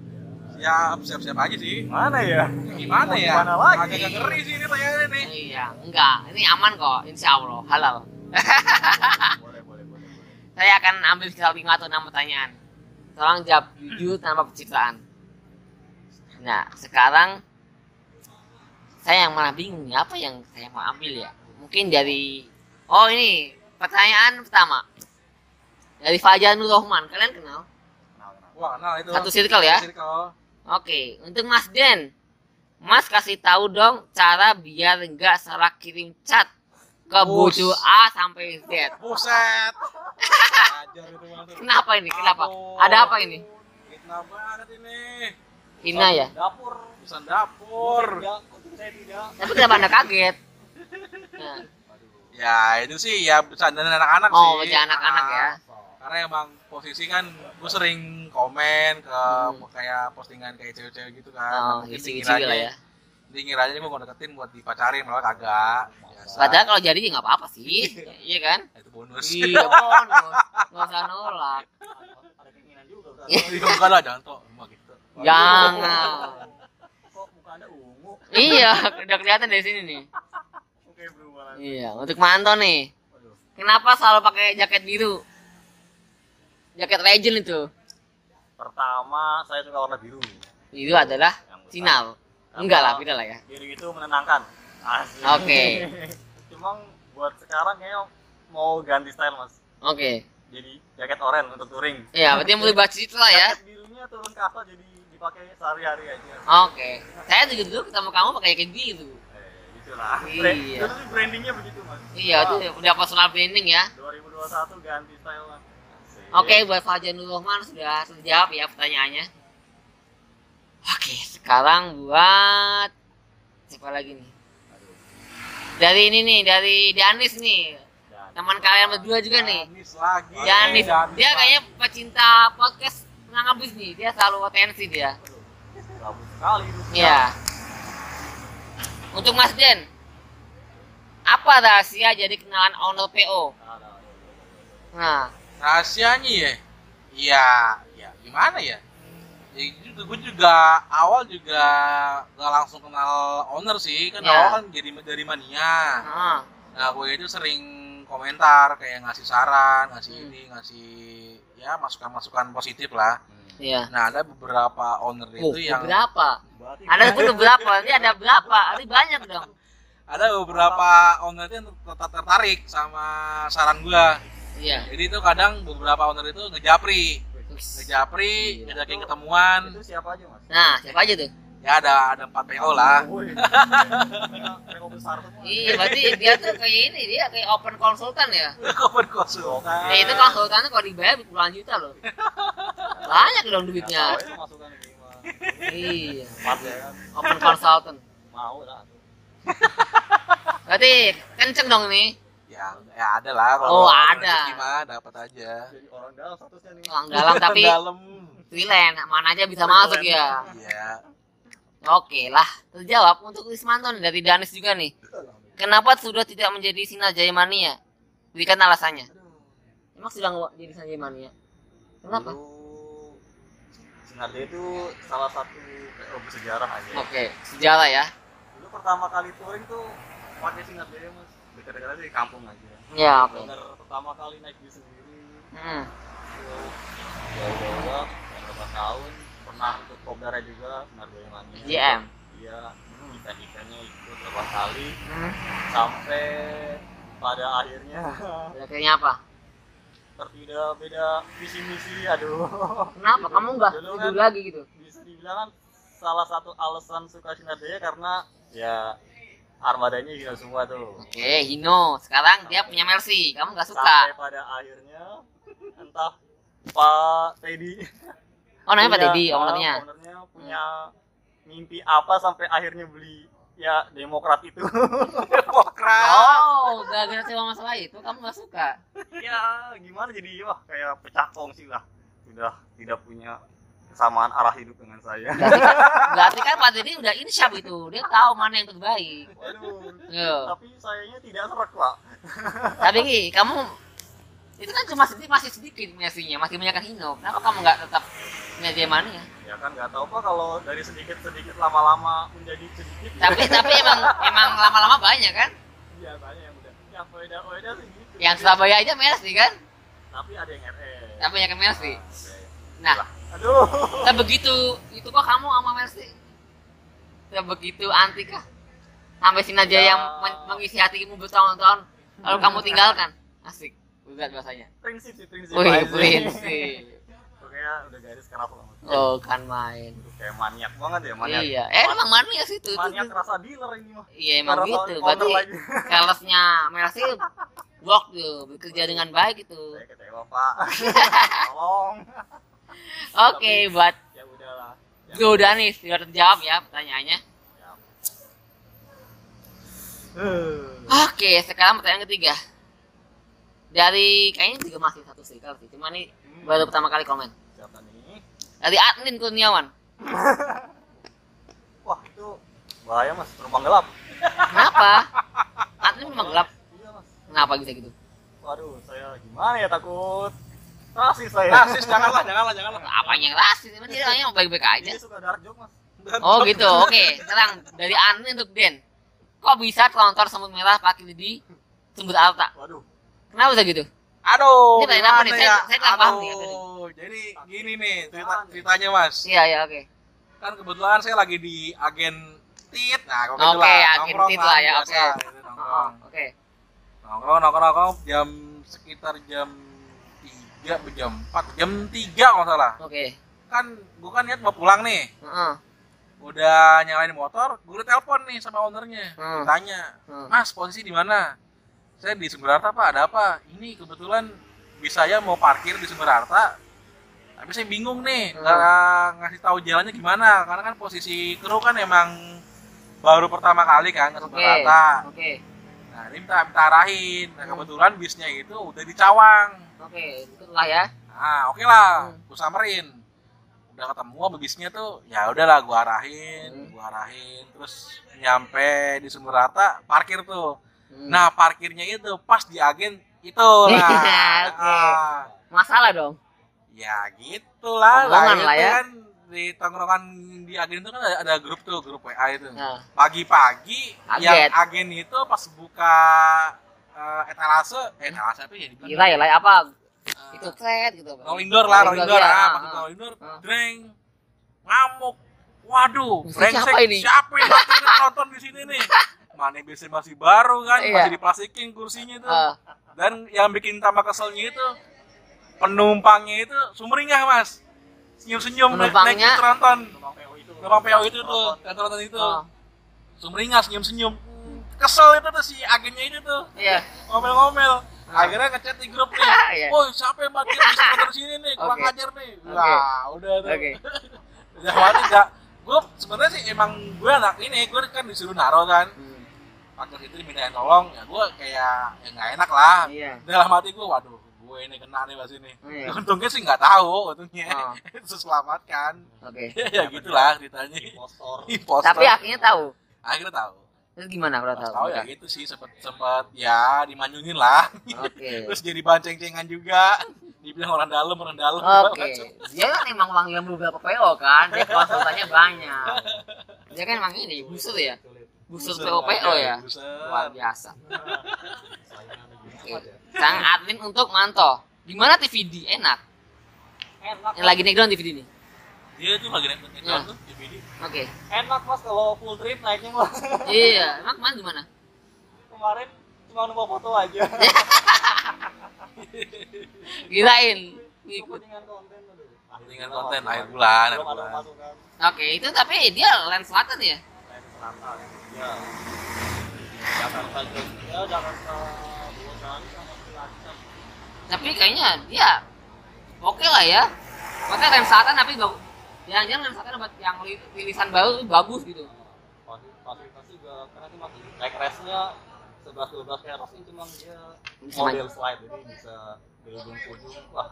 Siap, siap-siap aja sih.
mana ya
Gimana ya?
Gimana lagi?
Agak ngeri sih ini pertanyaannya nih.
iya enggak ini aman kok insya Allah halal
boleh boleh boleh
saya akan ambil sekitar 5 atau 6 pertanyaan tolong jawab jujur tanpa pencitraan nah sekarang saya yang malah bingung nih apa yang saya mau ambil ya mungkin dari oh ini pertanyaan pertama dari Fajar Nur Rahman kalian kenal
Wah, kenal itu.
satu circle ya
Satu circle.
Oke, untuk Mas Den, Mas kasih tahu dong cara biar nggak salah kirim chat ke
Bus.
bojo A sampai Z.
Buset.
Kenapa ini? Kenapa? Ada apa ini?
Fitnah banget ini.
Ina ya.
dapur
Pesan dapur.
saya tidak
Tapi kenapa anda kaget? Nah,
Ya, itu sih ya bercandaan anak-anak sih.
oh, baca anak-anak ya.
Karena emang posisi kan gue sering komen ke
Hmm.
kayak postingan kayak cewek-cewek gitu kan.
Oh, isi-isi
dikiranya-
lah ya.
Dikiranya gue mau deketin buat dipacarin malah kagak. Biasa.
Padahal kalau jadi ya nggak apa-apa sih, iya kan?
itu bonus.
Iya bonus, nggak usah nolak.
ada keinginan juga kan
Iya, enggak lah, jangan toh. Emang gitu.
Jangan.
kok muka anda ungu
Iya, udah kelihatan dari sini nih.
oke berubah
Iya, untuk Manto nih. Kenapa selalu pakai jaket biru? Jaket legend itu.
pertama saya suka warna biru
Biru adalah sinyal. Enggak lah, beda lah ya.
biru itu menenangkan.
Oke.
cuma buat sekarang kayaknya mau ganti style mas
Oke.
jadi jaket oranye untuk touring
Iya, berarti mulai baca itu lah ya.
jaket birunya turun ke atas jadi dipakai sehari-hari aja
Oke. Saya juga dulu ketemu kamu pakai jaket biru.
eh, gitulah
Iya.
Itu tuh brandingnya begitu mas
Iya, itu udah personal branding ya.
2021 ganti style lah Asik.
Oke, buat Fajar Nur Rahman sudah terjawab ya pertanyaannya. Oke, sekarang buat siapa lagi nih? Dari ini nih, dari Danis nih. Teman kalian berdua juga nih.
Danis lagi.
Danis, dia kayaknya pecinta podcast pernah habis nih. Dia selalu atensi dia.
sekali itu
Iya. Untuk Mas Den, apa rahasia jadi kenalan owner PO? Nah,
rahasianya ya iya ya gimana ya ya juga gue juga awal juga gak langsung kenal owner sih kan
Ya.
awal kan jadi dari mania
nah,
nah gue itu sering komentar kayak ngasih saran ngasih
Hmm.
ini ngasih ya masukan masukan positif lah
iya.
nah ada beberapa owner
Oh,
itu yang
berapa? Ada sebut berapa? Ini ada berapa? Ini banyak dong.
ada beberapa owner itu yang tertarik sama saran gue
Iya.
jadi itu kadang beberapa owner itu ngejapri ngejapri ngajakin ketemuan
itu siapa aja mas
Nah, siapa aja tuh?
ya ada ada empat PO lah.
PO besar semua
Iya, berarti dia tuh kayak ini, dia kayak open konsultan ya.
Kapan konsultan
Ya itu konsultannya kalau dibayar puluhan juta loh. Banyak dong duitnya.
Gimana
Iya,
ya kan
open consultant.
mau lah
Berarti kenceng dong nih.
Ya ada lah kalau
Oh, ada.
mah dapat aja
jadi orang dalam statusnya nih
Orang dalam tapi
dalam
freelance, mana aja bisa masuk ya.
iya
Oke lah, terjawab untuk Wismanto nih, dari Danis juga nih. kenapa sudah tidak menjadi Sinar Jaya Mania? Berikan alasannya. Emang sudah nggak jadi Sinar Jaya Mania? Kenapa?
Dulu Sinar Jaya itu salah satu PO bersejarah aja.
Oke, sejarah ya.
Dulu pertama kali touring tuh pakai Sinar Jaya mas. Dekat-dekat aja di kampung aja.
Ya, oke.
Bener pertama kali naik bis sendiri.
Hmm.
Jauh-jauh beberapa tahun pernah ikut kopdarnya juga Jaya Mania.
JM.
Iya. Event-eventnya ikut beberapa kali
Hmm.
sampai pada akhirnya
Akhirnya apa?
berbeda beda visi misi aduh
Kenapa? Kamu nggak setuju
kan-
lagi gitu?
bisa dibilang kan salah satu alasan suka Sinar Jaya karena ya armadanya hina semua tuh
Oke, Hino. Sekarang dia punya Mercy. Kamu nggak suka?
sampai pada akhirnya entah Pak Teddy
Oh, namanya Pak Deddy,
ah,
ownernya.
ownernya punya mimpi apa sampai akhirnya beli ya Demokrat itu Demokrat
Oh, gara-gara sewa masalah itu kamu nggak suka?
ya gimana jadi wah kayak pecah kongsi lah sudah tidak punya kesamaan arah hidup dengan saya
Berarti kan, kan Pak Deddy udah insyaf itu. Dia tahu mana yang terbaik.
waduh
Yo.
tapi sayanya tidak serak pak
Tapi Ki, kamu itu kan cuma sedikit masih sedikit Mercy-nya, masih banyak Hino. Kenapa kamu nggak tetap punya Jemania?
ya kan nggak tahu pak kalau dari sedikit sedikit lama-lama menjadi sedikit
Tapi tapi emang emang lama-lama banyak kan?
biasanya yang udah ya beda beda sih gitu
Yang Surabaya aja Mercy kan?
tapi ada yang RS
Tapi banyak yang Mercy.
Oke.
Nah,
aduh.
Nah begitu. Itu kok kamu sama Mercy? Tidak begitu anti kah? Sampai Sinaja
Ya.
yang men- mengisi hatimu bertahun-tahun lalu kamu tinggalkan? Asik, berat bahasanya.
Prinsip sih prinsip
Wih,
aja.
prinsip
pokoknya udah garis keras lah
Oh kan main.
Kayak maniak banget ya maniak.
Iya, eh emang mania sih itu
maniak rasa dealer ini mah.
Iya emang
Rasa
gitu, berarti salesnya Mercy work tuh, bekerja dengan baik itu.
Saya kecewa pak. Tolong
Oke, buat
ya udahlah ya,
Gue udah nih, sudah terjawab ya pertanyaannya
ya.
Oke, sekarang pertanyaan ketiga. Dari kayaknya juga masih satu circle sih, cuma nih baru pertama kali komen.
siapa nih
Dari admin Kurniawan.
wah itu bahaya mas penumpang gelap
Kenapa? admin memang gelap.
iya mas
Kenapa bisa gitu?
waduh saya gimana ya takut rasis saya
rasis janganlah janganlah janganlah
Apa yang rasis? Dia orangnya baik-baik aja.
dia suka dark joke mas
Oh gitu, oke. Sekarang dari admin untuk Den. Kok bisa trontor semut merah pakai di sumber alta?
waduh
Kenapa bisa gitu?
aduh
Ini pertanyaan apa nih? Saya-
ya?
saya kurang paham nih,
jadi gini nih cerita ceritanya mas
Iya, iya, oke.
kan kebetulan saya lagi di agen tit nah kok
Oke,
gitu lah,
agen tit lah ya, oke.
gitu,
Oke.
nongkrong nongkrong nongkrong jam sekitar jam atau jam empat jam tiga kalau salah
Oke.
kan gue kan niat mau pulang nih
Heeh.
udah nyalain motor gue udah telepon nih sama ownernya
Hmm.
tanya
Hmm.
mas posisi di mana saya di Sumberarta pak ada apa ini kebetulan bisa saya mau parkir di Sumberarta tapi saya bingung nih nggak ngasih tahu jalannya gimana karena kan posisi kru kan emang baru pertama kali kan ke. Sumberarta
Oke.
nah ini minta, minta arahin nah kebetulan bisnya itu udah di Cawang
Oke, itulah ya.
nah oke lah
Hmm.
gue samperin udah ketemu sama bisnya tuh ya udahlah gua arahin
Hmm.
gua arahin terus nyampe di Sumberarta parkir tuh
Hmm.
nah parkirnya itu pas di agen itu lah
Oke.
Ah,
masalah dong.
ya gitulah itu
lah ya.
kan di tongkrongan di agen itu kan ada, ada grup tuh grup WA itu
Nah,
pagi-pagi yang agen itu pas buka eh, etalase eh, etalase apa ya dibilang
kira ya lah apa?
Eh,
Itu thread gitu.
rolling door lah rolling door
ya.
ah
Ah,
masuk
ah.
rolling door
Ah.
dreng ngamuk waduh brengsek
siapa ini?
siapa yang nonton di sini nih mana biasanya masih baru kan
Iya.
masih diplastikin kursinya tuh
Ah,
dan yang bikin tambah keselnya itu penumpangnya itu sumringah mas senyum-senyum naik, naik
Penumpangnya?
itu nonton
Penumpang PO itu
itu tuh yang nonton itu
ah.
sumringah senyum-senyum kesel itu tuh si agennya itu tuh
Iya.
ngomel-ngomel akhirnya ngechat di grup nih
Iya.
woi siapa yang parkir di sekitar sini nih kurang
Oke.
ajar nih
Oke.
wah udah tuh
Oke.
udah mati enggak gue sebenarnya sih emang gue anak ini gue kan disuruh naro kan
Hmm,
parkir itu dimintain tolong ya gue kayak ya nggak enak lah
Iya.
dalam hati gue waduh gue ini kena nih pas ini
Iya.
untungnya sih nggak tahu untungnya
Oh.
terus selamatkan
Oke.
ya gitulah ceritanya
impostor
impostor
Tapi akhirnya tahu.
akhirnya tahu
Terus gimana kalau tahu?
tahu ya gitu sih sempat sempat ya dimanyunin lah
Oke.
terus jadi bahan ceng-cengan juga dibilang orang dalam orang dalam
Oke, dia kan emang wangi beberapa PO kan, dia konsultannya banyak. Dia kan emang ini, busur ya, busur PO PO ya, luar biasa. Oke. Sang admin untuk Manto, gimana TVD enak?
enak
Yang lagi naik down TVD ini.
Dia tuh lagi naik naik
Ya.
tuh
Oke,
enak mas kalau full trip naiknya mas
iya, emang kemarin gimana?
kemarin cuma numpang foto aja.
Ikut.
dengan konten
dengan konten akhir bulan akhir bulan
Oke, itu tapi dia lens selatan ya.
lain selatan ya Jakarta Jogja Jakarta Boyolali sama Cilacap
Tapi kayaknya dia oke lah ya. Maksudnya lens selatan tapi bagus. Jangan-jangan lens selatan dapat yang li- rilisan baru tuh bagus gitu.
Fasil- fasilitas juga karena sih masih naik restnya 11 12 keros ini cuma dia
Bisa
model slide jadi bisa dari ujung ke ujung wah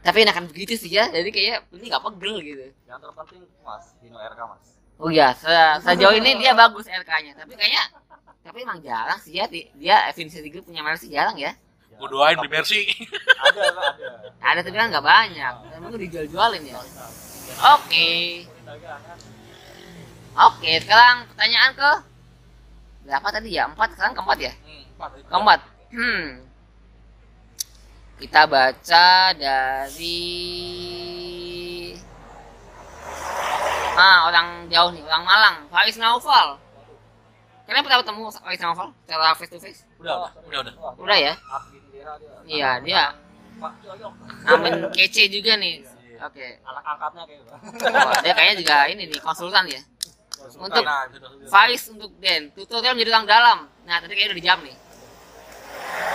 Tapi enakan begitu sih ya. Jadi kayak ini nggak pegel gitu.
yang terpenting mas Dino RK mas
Oh iya, se- sejauh ini dia bagus RK-nya. Tapi kayaknya tapi emang jarang sih ya di- dia Infinity Group punya merek sih jarang ya.
gue doain beli Mercy
ada ada
Ada tapi kan nggak banyak. Emang dijual-jualin ya. Oke. Oke, sekarang pertanyaan ke berapa tadi ya? Empat, sekarang keempat ya?
Hmm.
Keempat. Hmm. Kita baca dari Ah, orang jauh nih, orang Malang, Faris Naufal. Kalian pernah ketemu Faris Naufal secara face to face?
udah udah udah udah
ya? Iya, dia amin kece juga nih. Oke.
anak angkatnya kayak gitu
Wah, dia kayaknya juga ini nih konsultan ya. Untuk
Nah.
Faris untuk Den, tutorial menjadi orang dalam. Nah, tadi kayaknya udah dijawab nih.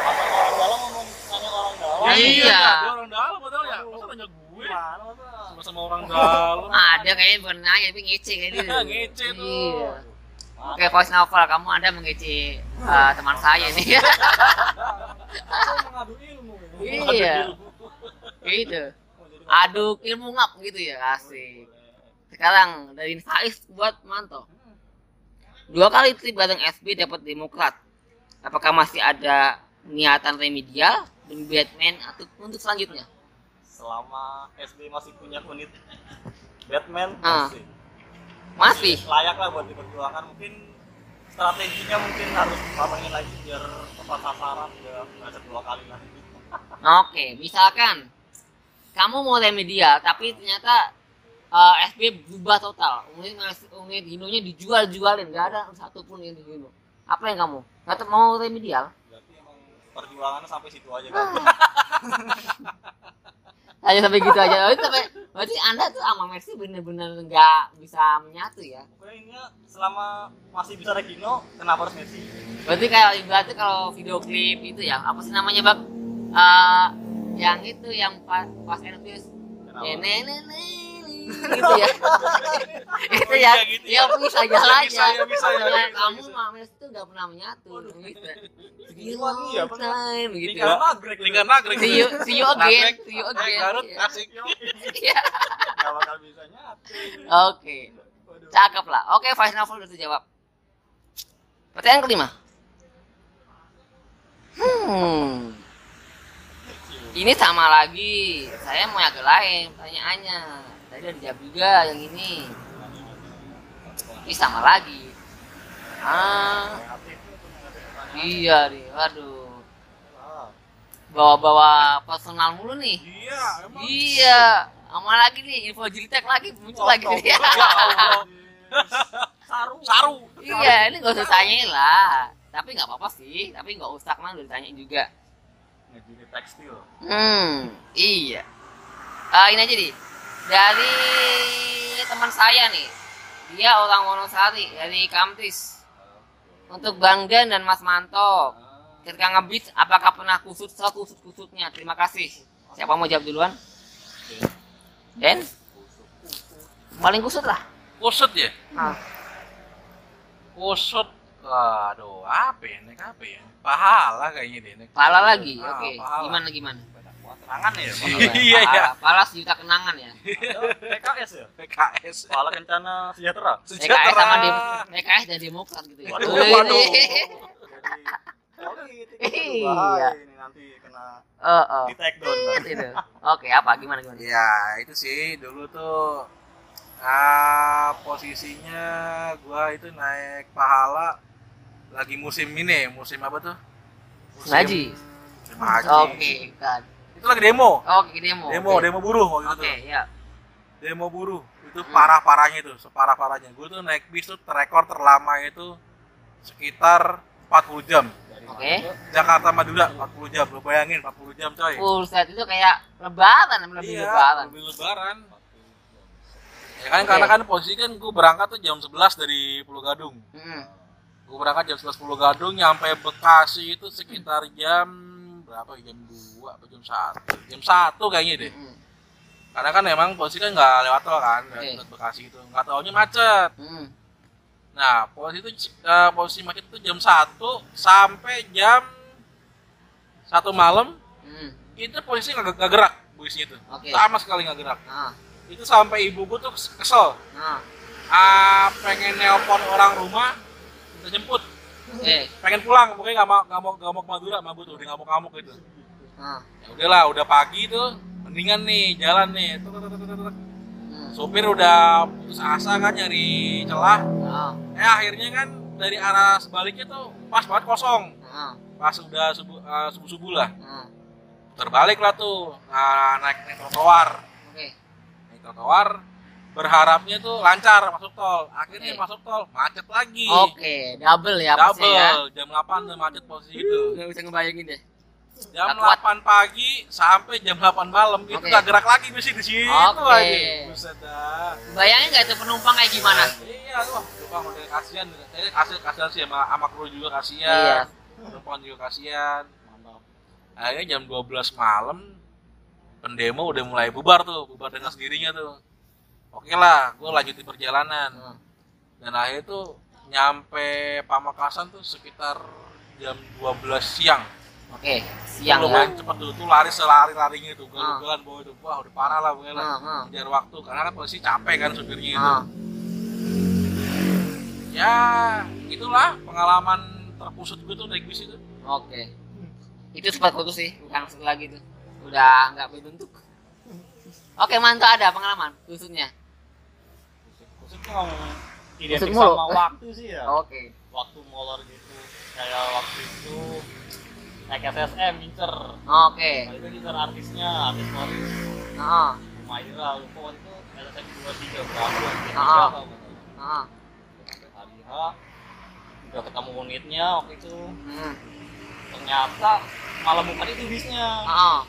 Apa orang dalam ngomong nanya orang dalam
Iya.
iya dia orang dalam padahal ya masa nanya gue
masa
sama-sama orang dalam
Ada kayaknya bukan nanya tapi ngece kayak gitu.
Ngece tuh.
Iya. Oke, voice novel kamu Anda mengece uh, teman saya nih.
Mengadu ilmu
iya. Gitu. Aduk ilmu ngap gitu ya, asik. Sekarang dari Faiz buat Manto. Dua kali trip bareng SB dapat Demokrat. Apakah masih ada niatan remedial demi Batman atau untuk selanjutnya?
selama SB masih punya unit Batman
Ah.
masih
Masih.
layak lah buat diperjuangkan mungkin strateginya mungkin harus matangin lagi biar tepat sasaran ya nggak dua kali lagi
Oke, misalkan kamu mau remedial tapi ternyata uh, SB berubah total. Unit unit Hinonya dijual-jualin, nggak ada satupun yang di Hino. Apa yang kamu? Nggak mau remedial?
berarti emang perjuangannya sampai situ aja kan
Hanya sampai gitu aja. Oh, itu sampai berarti Anda tuh sama Mercy bener-bener nggak bisa menyatu ya.
pokoknya selama masih bisa Regino kenapa harus Messi
Berarti kayak ibaratnya kalau video klip itu ya, apa sih namanya, Bang? Eh, yang itu yang pas pas Elvis
kenapa?
Nenenenene, gitu ya. Itu ya
iya, gitu ya.
ya bisa jalan
Bisa,
aja
ya, ya,
kamu Mes itu gak pernah menyatu gitu.
Iya, pernah.
time gitu
Lingkaran nagrek
lingkaran nagrek
see you see you again see you
eh,
again.
Garut
Iya.
asik.
Iya.
nggak bakal bisa nyatu.
Oke. Cakep lah. Oke Vice Novel udah terjawab. Pertanyaan kelima. Hmm ini sama lagi. Saya mau yang lain pertanyaannya. Tadi dijawab juga yang ini. Ini sama lagi. Ah. Iya nih waduh. Bawa-bawa personal mulu nih.
Iya emang.
Iya. Sama lagi nih info jilitek lagi muncul lagi. nih
ya Allah.
Saru.
Saru.
Iya ini gak usah tanyain lah. Tapi nggak apa-apa sih. Tapi nggak usah kan udah ditanyain juga
ngejili tekstil
Hmm, iya. Ah, ini aja nih. Dari teman saya nih. Dia orang Wonosari dari Kamtis. Untuk Bang dan Mas Manto. Ketika ngebit, apakah pernah kusut sekusut-kusutnya? Terima kasih. Siapa mau jawab duluan? Den? Paling kusut lah.
kusut ya
Ah.
kusut aduh apa ya nek apa ya pahala kayaknya deh nek
Pala lagi.
Ah,
Oke.
pahala.
Gimana gimana?
serangan ya
iya ya
Pala, pala sejuta kenangan ya.
PKS PKS ya
PKS
Kepala Kencana Sejahtera
PKS sama di PKS dan Demokrat gitu ya.
Waduh, waduh.
Iya.
itu bahaya ini nanti kena
Oh, oh.
di take down kan.
Itu. Oke, apa gimana gimana?
ya itu sih dulu tuh ah posisinya gua itu naik pahala lagi musim ini musim apa tuh musim
Ngaji.
musim haji
Oke, kan.
itu lagi demo
Oke, demo.
demo
Oke.
demo buruh waktu
Oke,
itu
ya.
demo buruh itu
Hmm.
parah parahnya itu separah parahnya gue tuh naik bis tuh rekor terlama itu sekitar 40 jam
Oke.
Jakarta Madura 40 jam lo bayangin 40 jam coy
Full set itu kayak lebaran, lebih
iya
lebaran.
lebih lebaran ya kan karena kan posisi kan gue berangkat tuh jam 11 dari Pulau Gadung
Hmm.
Gue berangkat jam 11 Pulau Gadung nyampe Bekasi itu sekitar jam berapa jam 2 atau jam 1 jam 1 kayaknya deh
Hmm.
karena kan emang posisi kan nggak lewat tol kan
Oke.
lewat Bekasi itu nggak taunya macet
Hmm.
Nah, posisi itu eh, posisi macet itu jam 1 sampai jam 1 malam
Hmm.
itu posisi nggak nggak gerak busnya itu.
Oke.
Sama sekali nggak gerak.
Nah,
Itu sampai ibuku tuh kesel.
nah.
Ah, pengen nelpon orang rumah minta jemput.
Oke.
Pengen pulang, pokoknya nggak mau nggak mau nggak mau ke Madura, mabuk tuh, udah ngamuk-ngamuk gitu.
Nah.
Ya udahlah, udah pagi tuh, mendingan nih jalan nih.
Hmm.
Supir udah putus asa kan nyari celah.
Nah.
Eh akhirnya kan dari arah sebaliknya tuh pas banget kosong.
Nah.
pas udah subuh uh, subuh subuh lah
Nah.
terbalik lah tuh nah, naik naik trotoar
Oke.
naik trotoar berharapnya tuh lancar masuk tol akhirnya
Oke.
masuk tol macet lagi
Oke, double ya
double
ya.
jam 8 tuh macet posisi itu
Gak bisa ngebayangin deh.
jam
Nggak kuat.
8 pagi sampai jam 8 malam itu
Oke.
gak gerak lagi bus di situ
Oke.
aja buset dah
Bayangin gak itu penumpang kayak gimana?
iya tuh penumpang udah kasihan saya kasihan kasihan sih sama sama kru juga
Iya.
kasihan penumpang juga kasihan akhirnya jam 12 malam pendemo udah mulai bubar tuh bubar dengan sendirinya tuh oke lah gue lanjutin perjalanan
Hmm.
dan akhirnya tuh nyampe Pamekasan tuh sekitar jam 12 siang
Oke, siang ya.
lumayan cepet tuh tuh lari selari larinya tuh gue
Ah.
jalan bawa itu wah udah parah lah gue lah
Ah, ah.
ngejar waktu karena kan posisi capek kan supirnya itu
Ah.
ya itulah pengalaman terpusut gue tuh naik bis itu
Oke. Itu sempat putus sih, bukan lagi tuh. Udah nggak berbentuk. Oke, mantap ada pengalaman khususnya.
Khususnya ngomong identik
mulu.
sama waktu sih ya
Oke.
waktu molor gitu kayak waktu itu naik SSM ngincer
Oke.
Nah, itu ngincer artisnya artis Morris
Heeh.
Maira lupa itu SSM 23 berapa
Ah.
sampai hari H udah ketemu unitnya waktu itu
Hmm.
ternyata malah bukan itu bisnya
Heeh.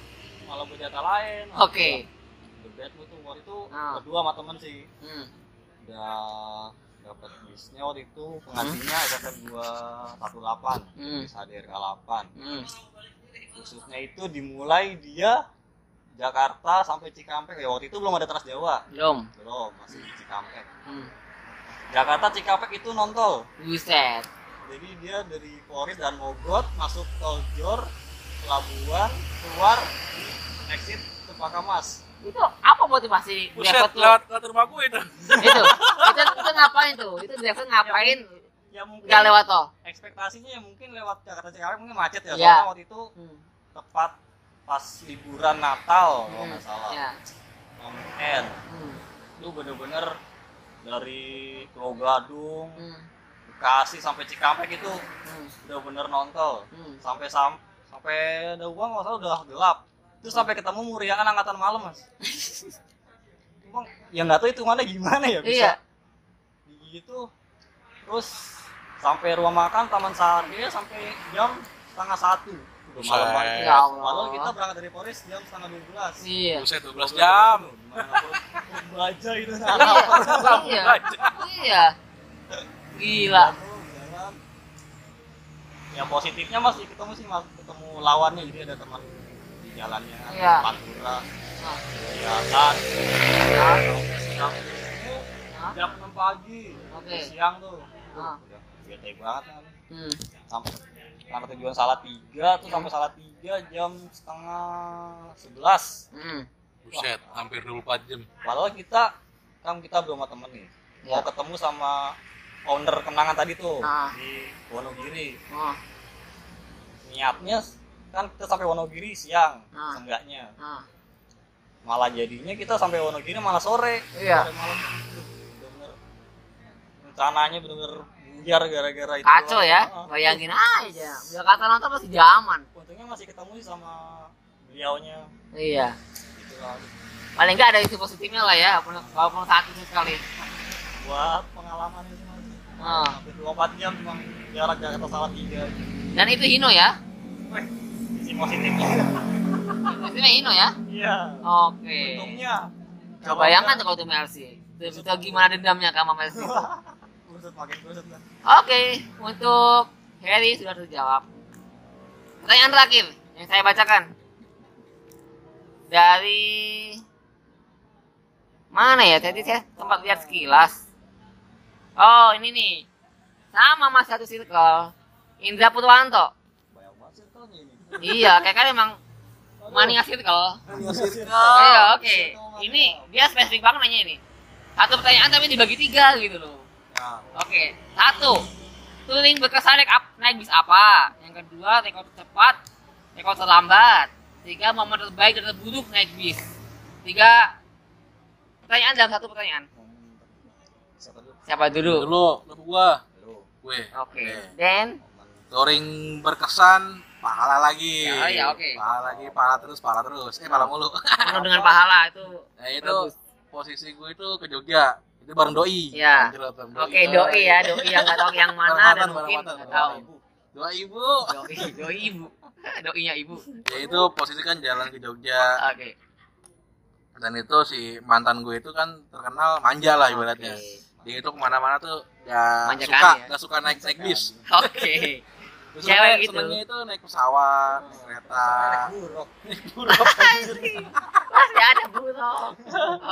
malah berjata lain
Oke.
berbeda tuh waktu itu
Ah.
berdua sama temen sih
Hmm.
Udah dapat bisnya waktu itu pengantinnya SSM 218
Hmm.
di Sadir 8
Hmm.
khususnya itu dimulai dia Jakarta sampai Cikampek ya waktu itu belum ada Trans Jawa
Belum.
belum masih di Cikampek
Hmm.
Jakarta Cikampek itu nontol
Buset.
jadi dia dari Polres dan Mogot masuk tol Jor pelabuhan keluar exit ke Pakamas
Itu apa motivasi
buset lewat lewat rumah gue itu
itu, itu, itu ngapain tuh? Itu driver ngapain?
ya mungkin
Nggak lewat tol.
ekspektasinya ya mungkin lewat Jakarta Cikampek mungkin macet ya
Iya.
soalnya waktu itu
Hmm.
tepat pas liburan Natal kalau nggak salah
Ya.
weekend
Hmm.
itu bener-bener dari Pulau Gadung
Hmm.
Bekasi sampai Cikampek itu
Hmm.
udah bener nontol
Hmm.
sampai sam sampai ada uang nggak salah udah gelap terus sampai ketemu muriakan angkatan malam mas Emang ya nggak tahu hitungannya gimana ya bisa
Iya.
gitu terus sampai ruang makan Taman Sari sampai jam setengah satu udah malam
Buset.
banget
Ya
padahal kita berangkat dari Polres jam setengah dua belas
Iya.
buset 12 jam
baca itu
Iya. Iya. Gila.
Jalan. yang positifnya masih ketemu sih mas ketemu lawannya jadi ada teman jalannya
Iya.
Pantura
Nah.
kelihatan sampai siang jam 6 pagi
Oke.
siang tuh
Ah.
udah bete banget kan
Hmm.
sampai karena tujuan salah tiga tuh sampai salah tiga jam setengah sebelas
Hmm.
buset hampir 24 jam
padahal kita kan kita belum sama temen nih
Ya.
mau ketemu sama owner kenangan tadi tuh
Ah.
di Wonogiri
Oh,
niatnya kan kita sampai Wonogiri siang
Ah.
seenggaknya
ah.
malah jadinya kita sampai Wonogiri malah sore
Iya.
sore malam bener rencananya bener-bener buyar gara-gara itu
Kacau ya,
Ah.
bayangin aja. Jakarta nonton masih zaman.
untungnya masih ketemu sih sama beliaunya
Iya.
gitu lah
Paling nggak ada isi positifnya lah ya, walaupun- satu sih sekali.
buat pengalaman itu
Ah.
hampir 24 jam cuma jarak Jakarta Salatiga
Dan itu Hino ya?
Positifnya
Itu Hino ya?
iya
Oke.
untungnya
Coba bayangkan tuh kalau itu Melsi. Itu gimana dendamnya sama Melsi.
kusut makin kusut lah
Oke, untuk Harry sudah terjawab. Pertanyaan terakhir yang saya bacakan dari mana ya? Tadi saya sempat lihat sekilas. Oh, ini nih. Sama Mas satu circle. Indra Purwanto.
banyak banget circle-nya ini
Iya, kayak kan emang mania circle.
circle
Oh, oke. Ini dia spesifik banget nanya ini. Satu pertanyaan tapi dibagi tiga gitu loh.
nah,
Oke, satu. Touring berkesan naik, ap- naik bis apa? Yang kedua, rekor tercepat, rekor terlambat. Tiga, momen terbaik dan terburuk naik bis. Tiga, pertanyaan dalam satu pertanyaan.
siapa dulu
Siapa dulu?
Dulu, lu gua,
Dulu.
gue.
Oke, Dan
Touring berkesan, pahala lagi.
Ya, ya, oke.
Pahala lagi, pahala terus, pahala terus. Eh, pahala mulu.
penuh dengan pahala itu.
Nah, itu
Bagus.
posisi gue itu ke Jogja. Itu bareng doi.
Iya.
Bareng
Oke, doi ya, doi yang nggak tahu yang mana dan mungkin
bareng
nggak
mantan,
tahu.
Dua ibu.
Doi, doi ibu, doinya ibu.
Ya itu posisi kan jalan ke Jogja.
Oke.
Dan itu si mantan gue itu kan terkenal manja lah ibaratnya.
Oke.
Dia itu ke mana-mana tuh ya
Manja
suka,
ya?
nggak suka naik naik bis.
Oke.
Terus
Cewek
senengnya-
gitu.
senengnya itu naik pesawat, naik kereta.
naik buruk
Masih ada burung.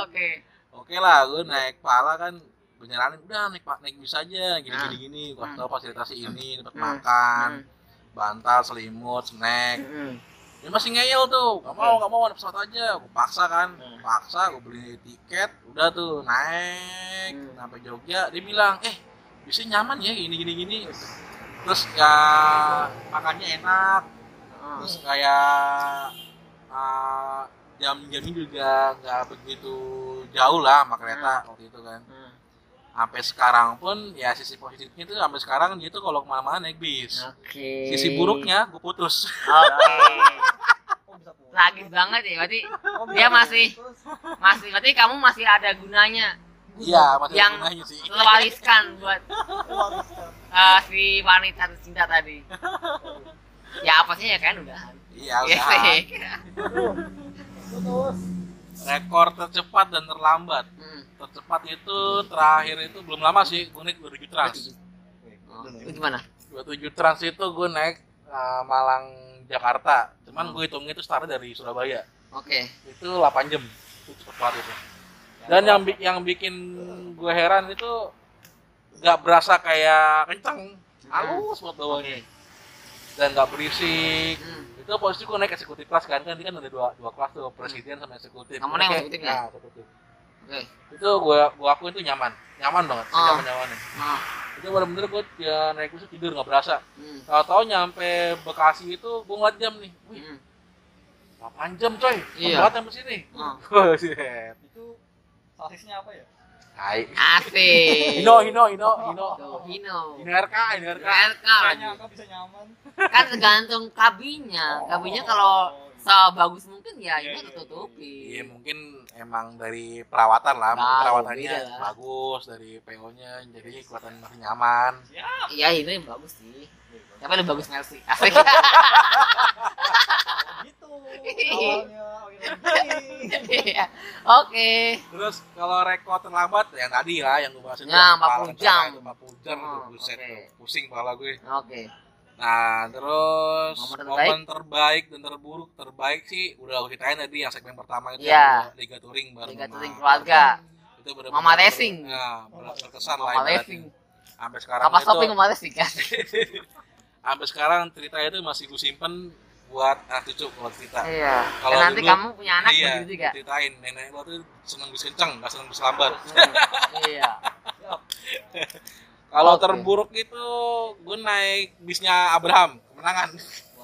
Oke.
Oke lah, gue naik pala kan gue nyaranin udah naik pak naik bis aja gini
Ah.
gini gini gua
Hmm.
tahu fasilitas ini dapat
Hmm.
makan
Hmm.
bantal selimut snack dia masih ngeyel tuh gak mau gak mau naik pesawat aja gue paksa kan
Hmm.
paksa gue beli tiket udah tuh naik
Hmm.
sampai Jogja dia bilang eh bisa nyaman ya gini gini gini terus ya makannya enak
Oh.
terus kayak uh, jam-jamnya juga nggak begitu jauh lah sama kereta waktu itu kan
Hmm.
sampai sekarang pun ya sisi positifnya itu sampai sekarang dia tuh kalau ke mana-mana naik bis
Oke.
sisi buruknya gue putus
Oke.
bisa putus
Lagi banget ya, berarti
Oh,
dia masih masih berarti kamu masih ada gunanya
iya masih
Yang-
ada gunanya sih
terwariskan buat. Uh, si wanita tercinta tadi. Ya apa sih ya kan udahan.
iya
Iya
rekor tercepat dan terlambat
Hmm.
tercepat itu terakhir itu belum lama sih gue naik 27 trans
Oh, itu gimana?
27 trans itu gue naik uh, Malang Jakarta cuman
Hmm.
gue hitungnya itu start dari Surabaya
Oke.
itu 8 jam itu banget itu dan yang bi- yang bikin gue heran itu nggak berasa kayak kenceng halus buat bawahnya dan nggak berisik
Hmm.
itu posisi gue naik eksekutif kelas kan kan ini kan ada dua dua kelas tuh presiden sama eksekutif
Kamu naik eksekutif ya?
nah, eksekutif.
Oke.
itu gue gue akuin itu nyaman nyaman banget
Oh.
nyaman nyamannya
Nah.
itu bener-bener gue ya, naik bus tidur nggak berasa
Hmm.
tahu-tahu nyampe Bekasi itu gue ngeliat jam nih wih
Hmm.
8 jam coy
Iya.
iya. sampai sini
Oh.
Itu sasisnya apa ya
Hai.
Asik.
Hino, Hino, Hino, Hino.
Hino.
Hino RK, Hino RK.
RK
nyangka bisa nyaman
Kan tergantung kabinnya. Kabinnya kalau sebagus mungkin ya ini
Iya, iya,
tertutupi.
Iya mungkin emang dari perawatan lah, mungkin
Tahu,
perawatannya
lah.
bagus dari PO-nya, jadi kelihatan masih nyaman.
Iya ini yang bagus sih. Tapi lebih bagus Mercy. Asik.
gitu
Iya. Oke.
Terus kalau rekor terlambat yang tadi lah yang gue bahas itu
Ya,
yang
40
kepala
jam.
itu 40 jam
Oh,
tuh, buset
oke.
tuh. pusing kepala gue.
Oke.
Nah, terus
Momen
momen
terbaik?
terbaik? dan terburuk terbaik sih udah gue ceritain tadi yang segmen pertama itu yang Liga Touring bareng
Liga Touring keluarga.
Itu bener
Mama Racing.
Ya, berkesan lah
Mama. Racing.
Sampai sekarang
Apa
itu
shopping sama Racing kan?
sampai sekarang cerita itu masih gue simpen buat anak cucu kalau cerita
Iya.
Kalau
nanti
dulu-
kamu punya anak
iya,
begitu juga.
ceritain nenek lo tuh seneng bis kenceng nggak seneng bis lambat
Hmm, iya.
kalau terburuk itu gue naik bisnya Abraham kemenangan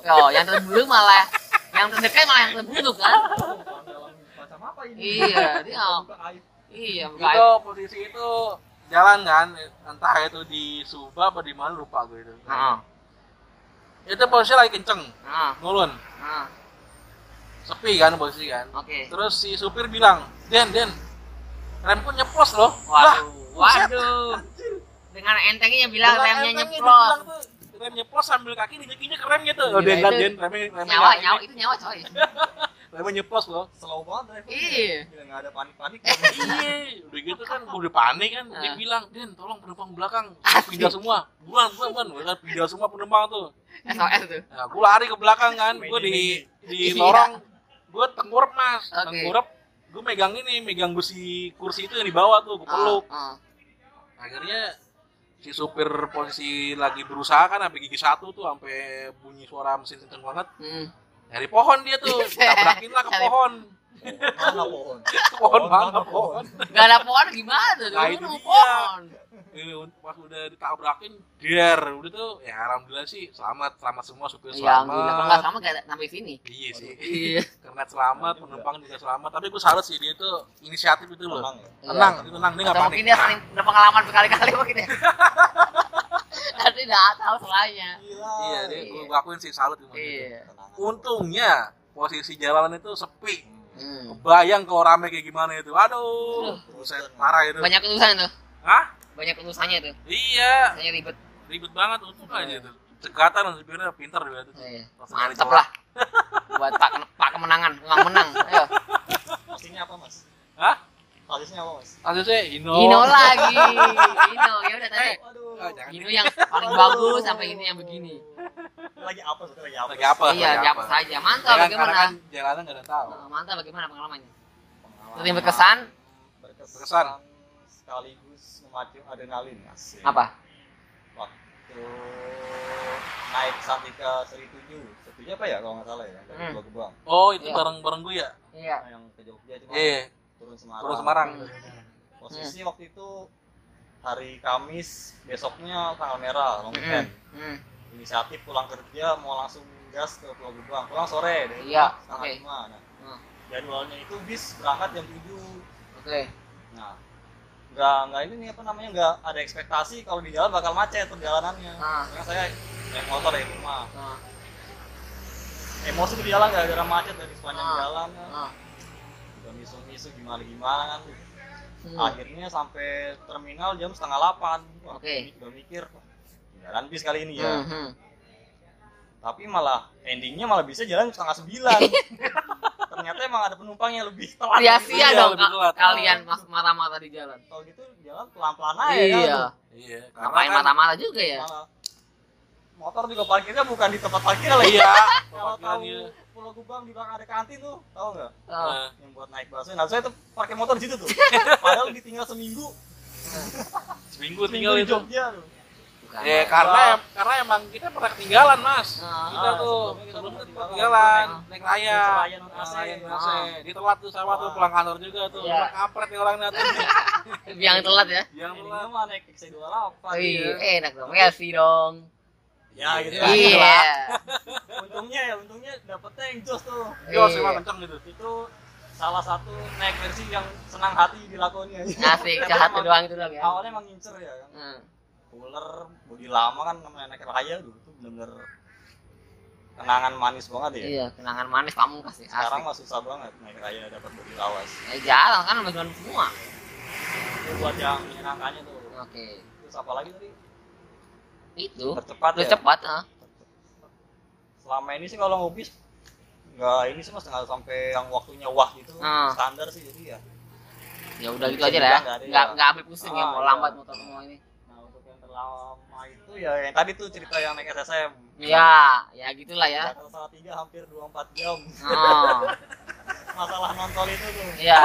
Oh, yang terburuk malah yang terdekat malah yang terburuk kan?
macam apa ini
Iya, dia iya,
itu
bukan.
posisi itu jalan kan entah itu di Subah apa di mana lupa gue itu
Heeh.
Itu posisi lagi kenceng
Heeh.
ngulun
Heeh.
sepi kan posisi kan
Oke.
terus si supir bilang Den Den remku nyeplos loh Lah,
Waduh.
buset.
Waduh. Dengan entengnya bilang
Dengan
remnya nyeplos.
tuh, rem nyeplos sambil kaki diinjek-injek ke rem gitu oh, Den
itu
Den remnya remnya
Nyawa, nyawa itu nyawa coy.
remnya nyeplos loh
slow banget driver
Iya.
Biar nggak ada panik-panik
iya udah gitu kan gue udah panik kan dia
Ah.
bilang Den tolong penumpang belakang pindah semua buruan buruan buruan Udah pindah semua penumpang tuh
SOS tuh.
Nah, gue lari ke belakang kan, gue di di lorong, gue tengkurap mas,
Oke.
tengkurap, gue megang ini, megang besi kursi itu yang di bawah tuh, gue peluk.
Ah, ah.
Akhirnya si supir posisi lagi berusaha kan sampai gigi satu tuh, sampai bunyi suara mesin kenceng banget.
Hmm.
Dari pohon dia tuh, tabrakin lah ke pohon,
mana pohon
ke pohon mana pohon.
Gak ada pohon gimana tuh?
Nah, itu dia.
pohon.
Eh, Pas udah ditabrakin, der, udah tuh, ya alhamdulillah sih selamat, selamat semua supir
Ya, gila. Kalau nggak
selamat.
sama gak ada sampai sini.
Iya sih.
Iya.
kernet selamat, penumpang juga selamat. Tapi gue salut sih dia tuh inisiatif itu loh.
tenang ya
Tenang, dia tenang, dia nggak panik.
mungkin dia sering berpengalaman berkali-kali mungkin ya. Nanti udah tahu semuanya.
Iya, dia gue gue akuin sih salut gitu.
Iya.
Untungnya posisi jalanan itu sepi.
Hmm.
Kebayang kalau rame kayak gimana itu. Aduh, buset parah itu.
Banyak urusan tuh.
Hah?
Banyak urusannya tuh.
Iya,
ribet.
ribet banget untung aja itu. Cegatan dan supirnya pintar juga tuh.
Iya. Mantep lah. Buat Pak Pak kemenangan, uang menang. Ayo.
pastinya apa mas
Hah?
Pastinya apa mas
Kasusnya Ino.
Ino lagi. Ino ya udah tadi.
aduh
jangan
Ino yang paling bagus sampai ini yang begini.
Lagi apa tuh lagi apa
Lagi apa?
Iya,
Lagi
siapa saja. Mantap
Ya kan,
bagaimana?
kan jalanan gak ada tahu.
Nah, Mantap bagaimana pengalamannya?
Pengalaman
Terima berkesan
berkesan sekaligus memacu adrenalin asik
apa?
waktu naik Seri 7 Seri 7 apa ya kalau nggak salah ya dari
Hmm.
Gebang
Oh, itu
Iya.
bareng-bareng gue ya?
Iya.
Nah, yang ke Jogja cuma
Iya,
turun Semarang
Pulau Semarang.
posisi waktu itu hari Kamis besoknya tanggal merah long weekend
Hmm.
Inisiatif pulang kerja mau langsung gas ke Pulau Gebang pulang sore dari
Iya, oke.
nah,
Hmm.
jadwalnya itu bis berangkat jam 7
Oke.
nah nggak nggak ini nih apa namanya nggak ada ekspektasi kalau di jalan bakal macet perjalanannya
Ah.
karena saya naik motor dari rumah
Nah,
emosi di jalan nggak gara macet dari sepanjang
Ah.
jalan
nah.
udah misu-misu gimana gimana kan
Hmm.
akhirnya sampai terminal jam setengah delapan
Oke.
udah mikir "Wah, jalan bis kali ini ya
Hmm, hmm.
tapi malah endingnya malah bisa jalan setengah sembilan ternyata emang ada penumpang yang lebih telat
Sia-sia
Iya,
dong
lebih
ka-
telat.
kalian mas mata-mata di jalan.
kalau gitu jalan pelan-pelan aja kan
Iya.
Iya,
Ngapain
kan-
mata-mata juga ya?
Malah motor juga parkirnya bukan di tempat parkir lagi
Iya,
kalau tahu. Pulau Gebang di belakang ada kantin tuh tahu nggak
Oh.
Nah,
yang buat naik busway nah saya tuh parkir motor di situ tuh padahal ditinggal seminggu
seminggu
seminggu
tinggal
di
itu.
Jogja tuh
Bukan.
Ya karena karena emang kita pernah ketinggalan mas.
Ah,
kita tuh
sebelumnya kita
ketinggalan
ketinggalan.
naik.
Seraya non AC.
Ah.
Dia telat tuh sama tuh
Ah.
pulang kantor juga tuh.
Iya.
Emang kampret nih orangnya tuh.
Yang telat ya?
Yang telat.
mah naik XC28
Iya, enak dong. Melsi dong.
ya gitu
Iya.
lah.
Iya.
untungnya ya untungnya dapetnya yang jos tuh
Iya.
semua kenceng gitu.
itu salah satu naik versi yang senang hati dilakoni
Asik,
emang-
doang itu doang ya.
awalnya emang ngincer ya kan
Hmm.
Cooler bodi lama kan namanya naik raya dulu tuh bener-bener kenangan manis banget ya
Iya, kenangan manis pamungkas ya.
sekarang mah susah banget naik raya dapat bodi lawas
Ya jalan kan jalan semua.
itu buat yang menyenangkannya tuh
Oke.
terus apa lagi tadi
Itu.
tercepat ya
cepat, ah.
selama ini sih kalau ngobis nggak ini sih mas nggak sampai yang waktunya wah gitu
Ah.
standar sih jadi ya
Ya udah gitu aja lah ya.
nggak ada
Enggak
ya.
enggak ambil pusing ya
Ah,
mau
iya.
lambat motor semua ini.
Terlama itu ya yang tadi tuh cerita yang naik SSM
Ya, ya gitulah ya.
Jakarta Salatiga hampir 24 jam
Oh.
masalah nonton itu tuh
Iya.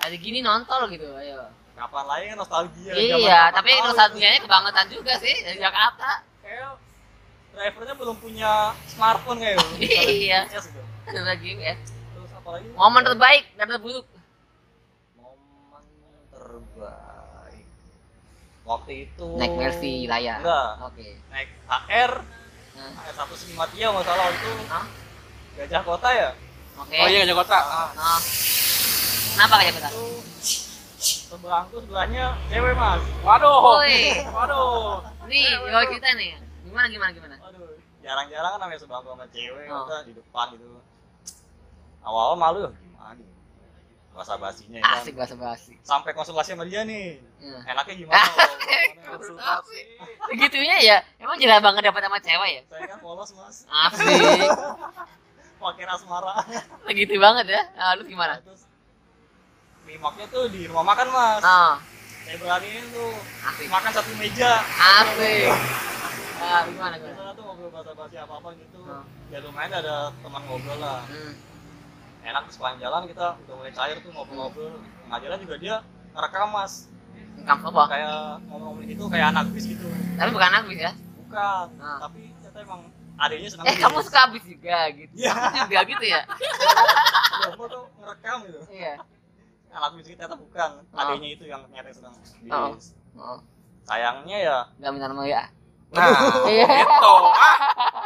Hari gini nonton gitu, ayo.
kapan lagi kan nostalgia
Iya, tapi nostalgianya kebangetan juga sih dari Jakarta.
kayak drivernya belum punya smartphone kayak gitu.
Iya.
Yes, gitu.
Ada lagi ya.
Terus apa lagi?
Momen terbaik dan terburuk.
Momen terbaik. Waktu itu
Naik Mercy Raya.
Enggak.
Oke.
Naik HR
Nah,
HR 153 nggak salah itu
Hah?
Gajah Kota ya.
Oke.
Oh iya Jakarta.
Ah,
Nah. Kenapa kayak kita?
itu sebelahku sebelahnya cewek mas.
Waduh.
Woi.
Waduh.
Nih, jawab kita nih. Gimana gimana gimana?
Aduh, jarang-jarang kan namanya sebelahku sama cewek
Oh.
di depan gitu. Awal-awal malu gimana? Bahasa basinya ya kan.
Asik bahasa basi.
Sampai konsultasi sama dia nih.
Ya.
Enaknya gimana? kalau konsultasi?
Segitunya ya. Emang jarang banget dapat sama cewek ya?
Saya kan polos mas.
Asik.
Pakai asmara.
Segitu banget ya. Nah, lu gimana?
Terus Mimaknya tuh di rumah makan mas.
Oh,
Saya beraniin tuh
asik.
makan satu meja.
Asik. Nah, gimana gimana?
Biasanya tuh ngobrol bahasa basi apa apa gitu.
Oh.
Ya lumayan ada teman ngobrol lah.
Hmm.
Enak sepanjang jalan kita udah mulai cair tuh ngobrol-ngobrol. Jalan juga dia ngerekam mas.
Kamu apa?
Kayak ngomong-ngomong gitu kayak anak bis gitu.
Tapi bukan habis ya.
Bukan.
Ah.
Tapi ternyata emang adanya senang
Eh,
bis.
kamu suka habis juga gitu.
Iya.
Juga gitu ya?
Gua tuh ngerekam gitu.
Iya.
Anak bis kita ternyata bukan.
Ah.
Adanya itu yang ternyata senang
Oh.
bis.
Oh,
Sayangnya ya
enggak minta nama ya.
Nah,
Iya.
gitu. Ah.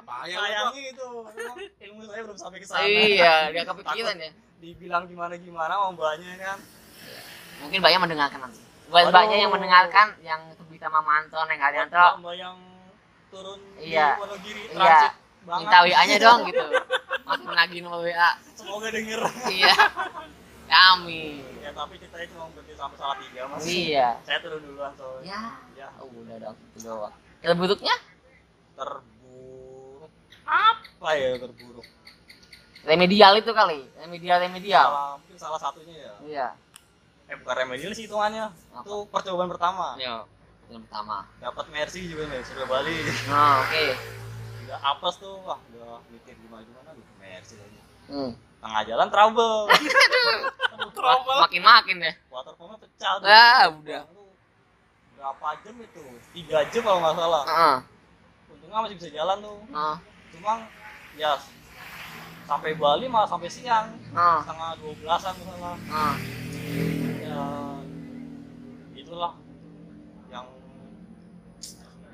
Bahaya
sayangnya itu ilmu saya belum sampai ke sana
Iya, dia kepikiran ya.
dibilang gimana gimana mau mbaknya kan
Mungkin banyak mendengarkan nanti. Buat banyak yang mendengarkan yang bisa Mama Anton, yang
mbak mbak yang turun
Iya.
di Wonogiri
Iya.
transit banget
minta WA-nya dong gitu. Masih menagih nomor WA.
semoga denger
Iya. Kami.
ya tapi ceritanya cuma berhenti sampai salah tiga mas
Iya.
saya turun duluan soalnya
Ya.
ya
Oh, udah dong, itu doang. Yang buruknya?
Apa ya terburuk
Remedial itu kali. Remedial remedial.
salah mungkin salah satunya ya
Iya.
eh bukan remedial sih hitungannya
Apa?
itu percobaan pertama
Yo. Yang pertama.
dapat mercy juga nih Surya Bali
Nah, oke.
udah apes tuh wah udah mikir gimana gimana gitu mercy lagi
Hmm.
tengah jalan trouble
Mak- Makin makin deh.
water pumpnya pecah tuh.
Ah, udah.
Berapa jam itu tiga jam kalau nggak salah
Heeh.
untungnya masih bisa jalan tuh
Heeh.
Cuma ya sampai Bali malah sampai siang
Heeh.
setengah dua belasan misalnya
Heeh.
ya itulah yang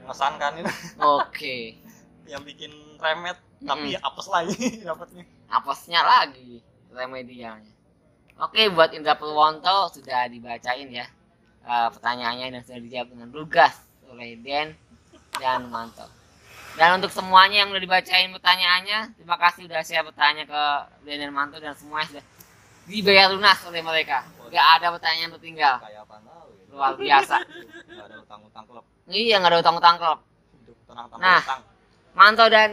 mengesankan itu
Oke.
yang bikin remet tapi
Mm-mm.
apes lagi dapatnya
Apesnya lagi remedialnya. Oke, buat Indra Purwonto sudah dibacain ya eh, pertanyaannya dan sudah dijawab dengan lugas oleh Den dan Manto. Dan untuk semuanya yang udah dibacain pertanyaannya, terima kasih udah share bertanya ke Den dan Manto dan semuanya sudah dibayar lunas oleh mereka. Gak ada pertanyaan yang tertinggal.
kayak apa tahu ya
Luar biasa.
nggak ada utang-utang klub
Iya, nggak ada utang-utang klub. Nah.
utang
Manto dan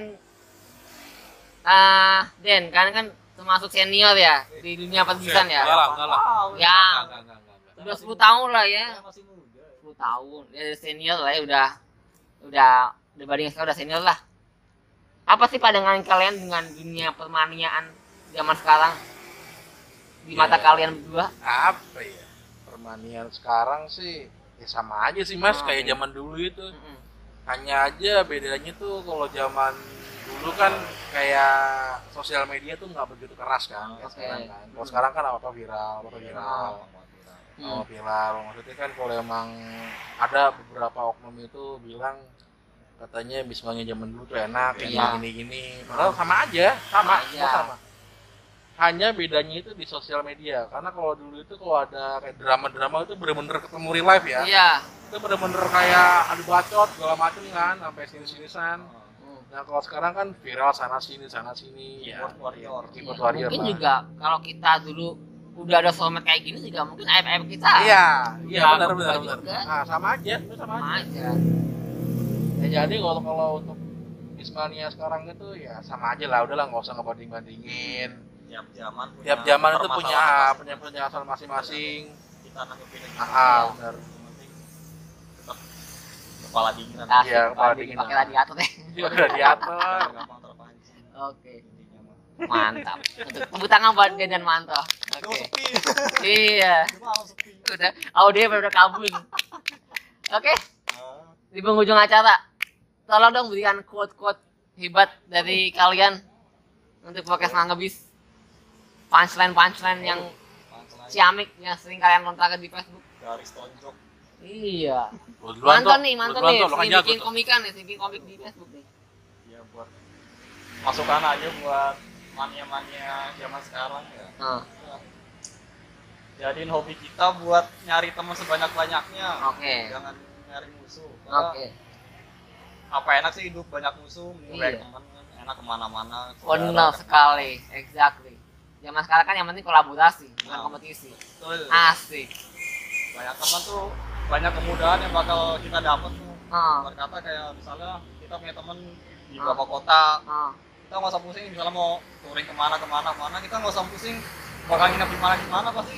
ah Den, kalian kan termasuk senior ya di dunia pergisan
Enggak
ya.
lah, enggak lah.
Ya, udah 10 tahun lah ya.
saya masih muda
10 tahun. Ya senior lah ya udah udah dibanding sekarang udah senior lah. Apa sih pandangan kalian dengan dunia permaniaan zaman sekarang? Di mata
Ya.
kalian berdua?
Apa ya? Permanian sekarang sih ya sama aja sih Mas,
Oh,
kayak
iya.
zaman dulu itu.
Mm-mm.
Hanya aja bedanya tuh kalau zaman dulu kan kayak sosial media tuh nggak begitu keras kan
Oke.
sekarang kan. Kalau sekarang kan apa-apa viral, apa viral.
Hmm.
Viral. Maksudnya kan kalau emang ada beberapa oknum itu bilang katanya misalnya zaman dulu tuh enak,
Iya.
gini gini gini. Padahal sama aja, sama,
Sama aja.
sama. Hanya bedanya itu di sosial media. Karena kalau dulu itu kalau ada kayak drama-drama itu bener-bener ketemu real life ya.
Iya.
Itu bener-bener kayak adu bacot segala macem kan, sampai sini-sinisan.
Hmm.
Nah kalau sekarang kan viral sana sini sana sini.
Keyboard Iya, warrior.
Keyboard
Iya,
warrior
mungkin
lah.
juga kalau kita dulu udah ada sosmed kayak gini juga mungkin aib-aib kita.
Iya, iya
Ya,
benar benar benar. Nah sama aja, sama
Sama
aja.
aja.
Ya, jadi kalau kalau untuk Ismania sekarang itu ya sama aja lah, udahlah nggak usah ngebanding bandingin.
tiap zaman punya
Tiap zaman itu punya
permasalahan
punya penjelasan masing-masing.
kita nanggepin
Ah, ah, benar.
Kepala dingin
Iya, kepala dingin.
Pakai radiator deh.
Gampang terpancing
Oke. Mantap. Untuk tepuk tangan buat dan Manto.
Aduh,
Oke. Iya.
Cuma harus sepi
Udah audio udah kabul. Oke,
Ah,
di penghujung acara tolong dong berikan quote-quote hebat dari kalian untuk podcast ngebis. Punchline punchline yang ciamik yang sering kalian lontarkan di Facebook.
Garis tonjok.
Iya. Mantan nih mantan nih sering bikin komikan nih bikin komik di Facebook nih.
Ya buat masukan aja buat mania-mania zaman sekarang ya.
Nah,
jadiin hobi kita buat nyari teman sebanyak-banyaknya.
Oke.
Jangan nyari musuh.
Oke.
Karena apa enak sih hidup banyak musuh
Iya.
banyak teman enak ke mana-mana
benar sekali exactly zaman sekarang kan yang penting kolaborasi bukan
Nah.
kompetisi
Betul.
asik
banyak teman tuh banyak kemudahan yang bakal kita dapat tuh
ah
berkata kayak misalnya kita punya teman di
Ah.
beberapa kota
ah
kita nggak usah pusing misalnya mau touring ke mana ke mana ke mana kita nggak usah pusing bakal nginep di mana di mana pasti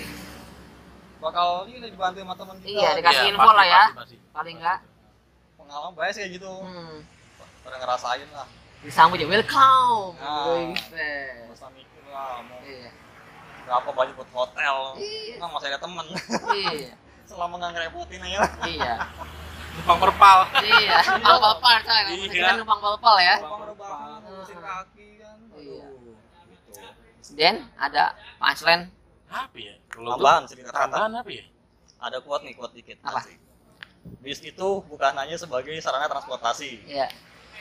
bakal ini dibantu sama teman kita
Iya, dikasih
Iya,
info
pasti,
lah ya.
pasti, pasti.
paling enggak
pengalaman banyak sih kayak gitu
hmm,
pada ngerasain lah
disambut ya welcome
Ah. Nggak usah mikir lah mau
iya
berapa banyak buat hotel
Iya.
nggak masih ada teman
iya
selama nggak ngerepotin aja lah
iya
Numpang perpal.
iya numpang coy
Iya.
kita numpang balpal ya
Bang rebahan ngurusin kaki kan
Iya.
Aduh, gitu
Dan ada punchline
Apa ya? Kalau
tambahan sedikit kata
Tambahan apa ya?
ada kuat nih kuat dikit
Apa?
Asik. Bis itu bukan hanya sebagai sarana transportasi
iya.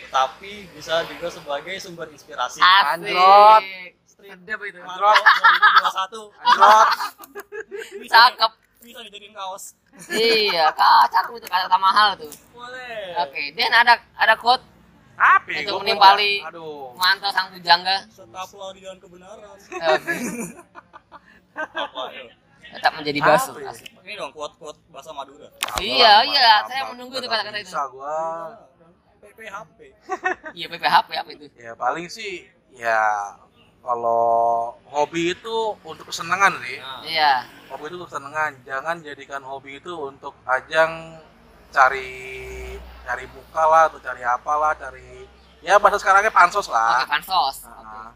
tetapi bisa juga sebagai sumber inspirasi.
Android.
sedap itu.
Mantap 2021 Android.
Cakep.
Bisa dijadiin kaos.
Iya kak cakep itu kata mahal tuh.
Boleh.
Oke Dan ada ada quote?
Apa ya?
Untuk menimpali-
Aduh.
mantau sang pujangga
tetaplah di jalan kebenaran. Apa
tetap menjadi basuh
ya?
ini dong kuat kuat bahasa Madura
Iya, iya, saya menunggu itu kata-kata itu.
bisa gua.
PPHP
iya PPHP apa itu
Ya paling sih ya kalau hobi itu untuk kesenangan sih.
nah,
iya
Hobi itu untuk kesenangan. Jangan jadikan hobi itu untuk ajang cari cari muka lah atau cari apalah, cari ya bahasa sekarangnya pansos
oke
lah.
pansos
Nah,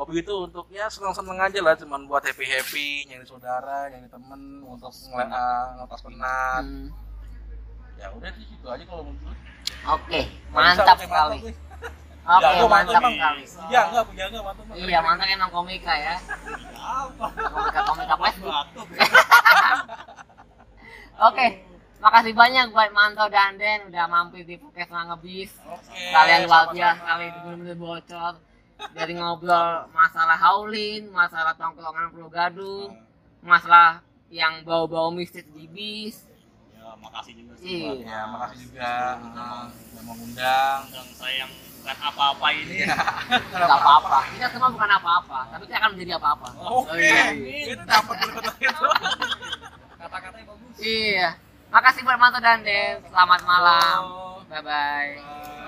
hobi itu untuk ya senang-senang aja lah, cuman buat happy happy, nyari saudara, nyari temen, untuk ngel- ah, ngelepas penat.
Hmm.
Ya udah sih gitu aja kalau menurut.
oke mantap sekali oke
Ya, gua
mantap sekali
Ya enggak punya enggak mantap.
iya mantap emang komika ya komika komika Facebook oke makasih banyak buat Manto dan Den udah mampir di podcast ngebis
Oke.
kalian luar biasa kali bener-bener bocor dari ngobrol masalah haulin masalah tongkrongan perlu gaduh masalah yang bau-bau mistis di bis.
Ya makasih juga sih
Iya.
Ya, makasih juga. Uh, udah mengundang.
undang saya yang bukan apa-apa ini.
Nggak apa-apa. Kita semua bukan apa-apa tapi kita akan menjadi apa-apa.
Oke.
iya.
Itu dapat berikutnya itu.
kata-katanya bagus.
Iya. Makasih buat Manto dan Den selamat malam. Bye bye
Bye.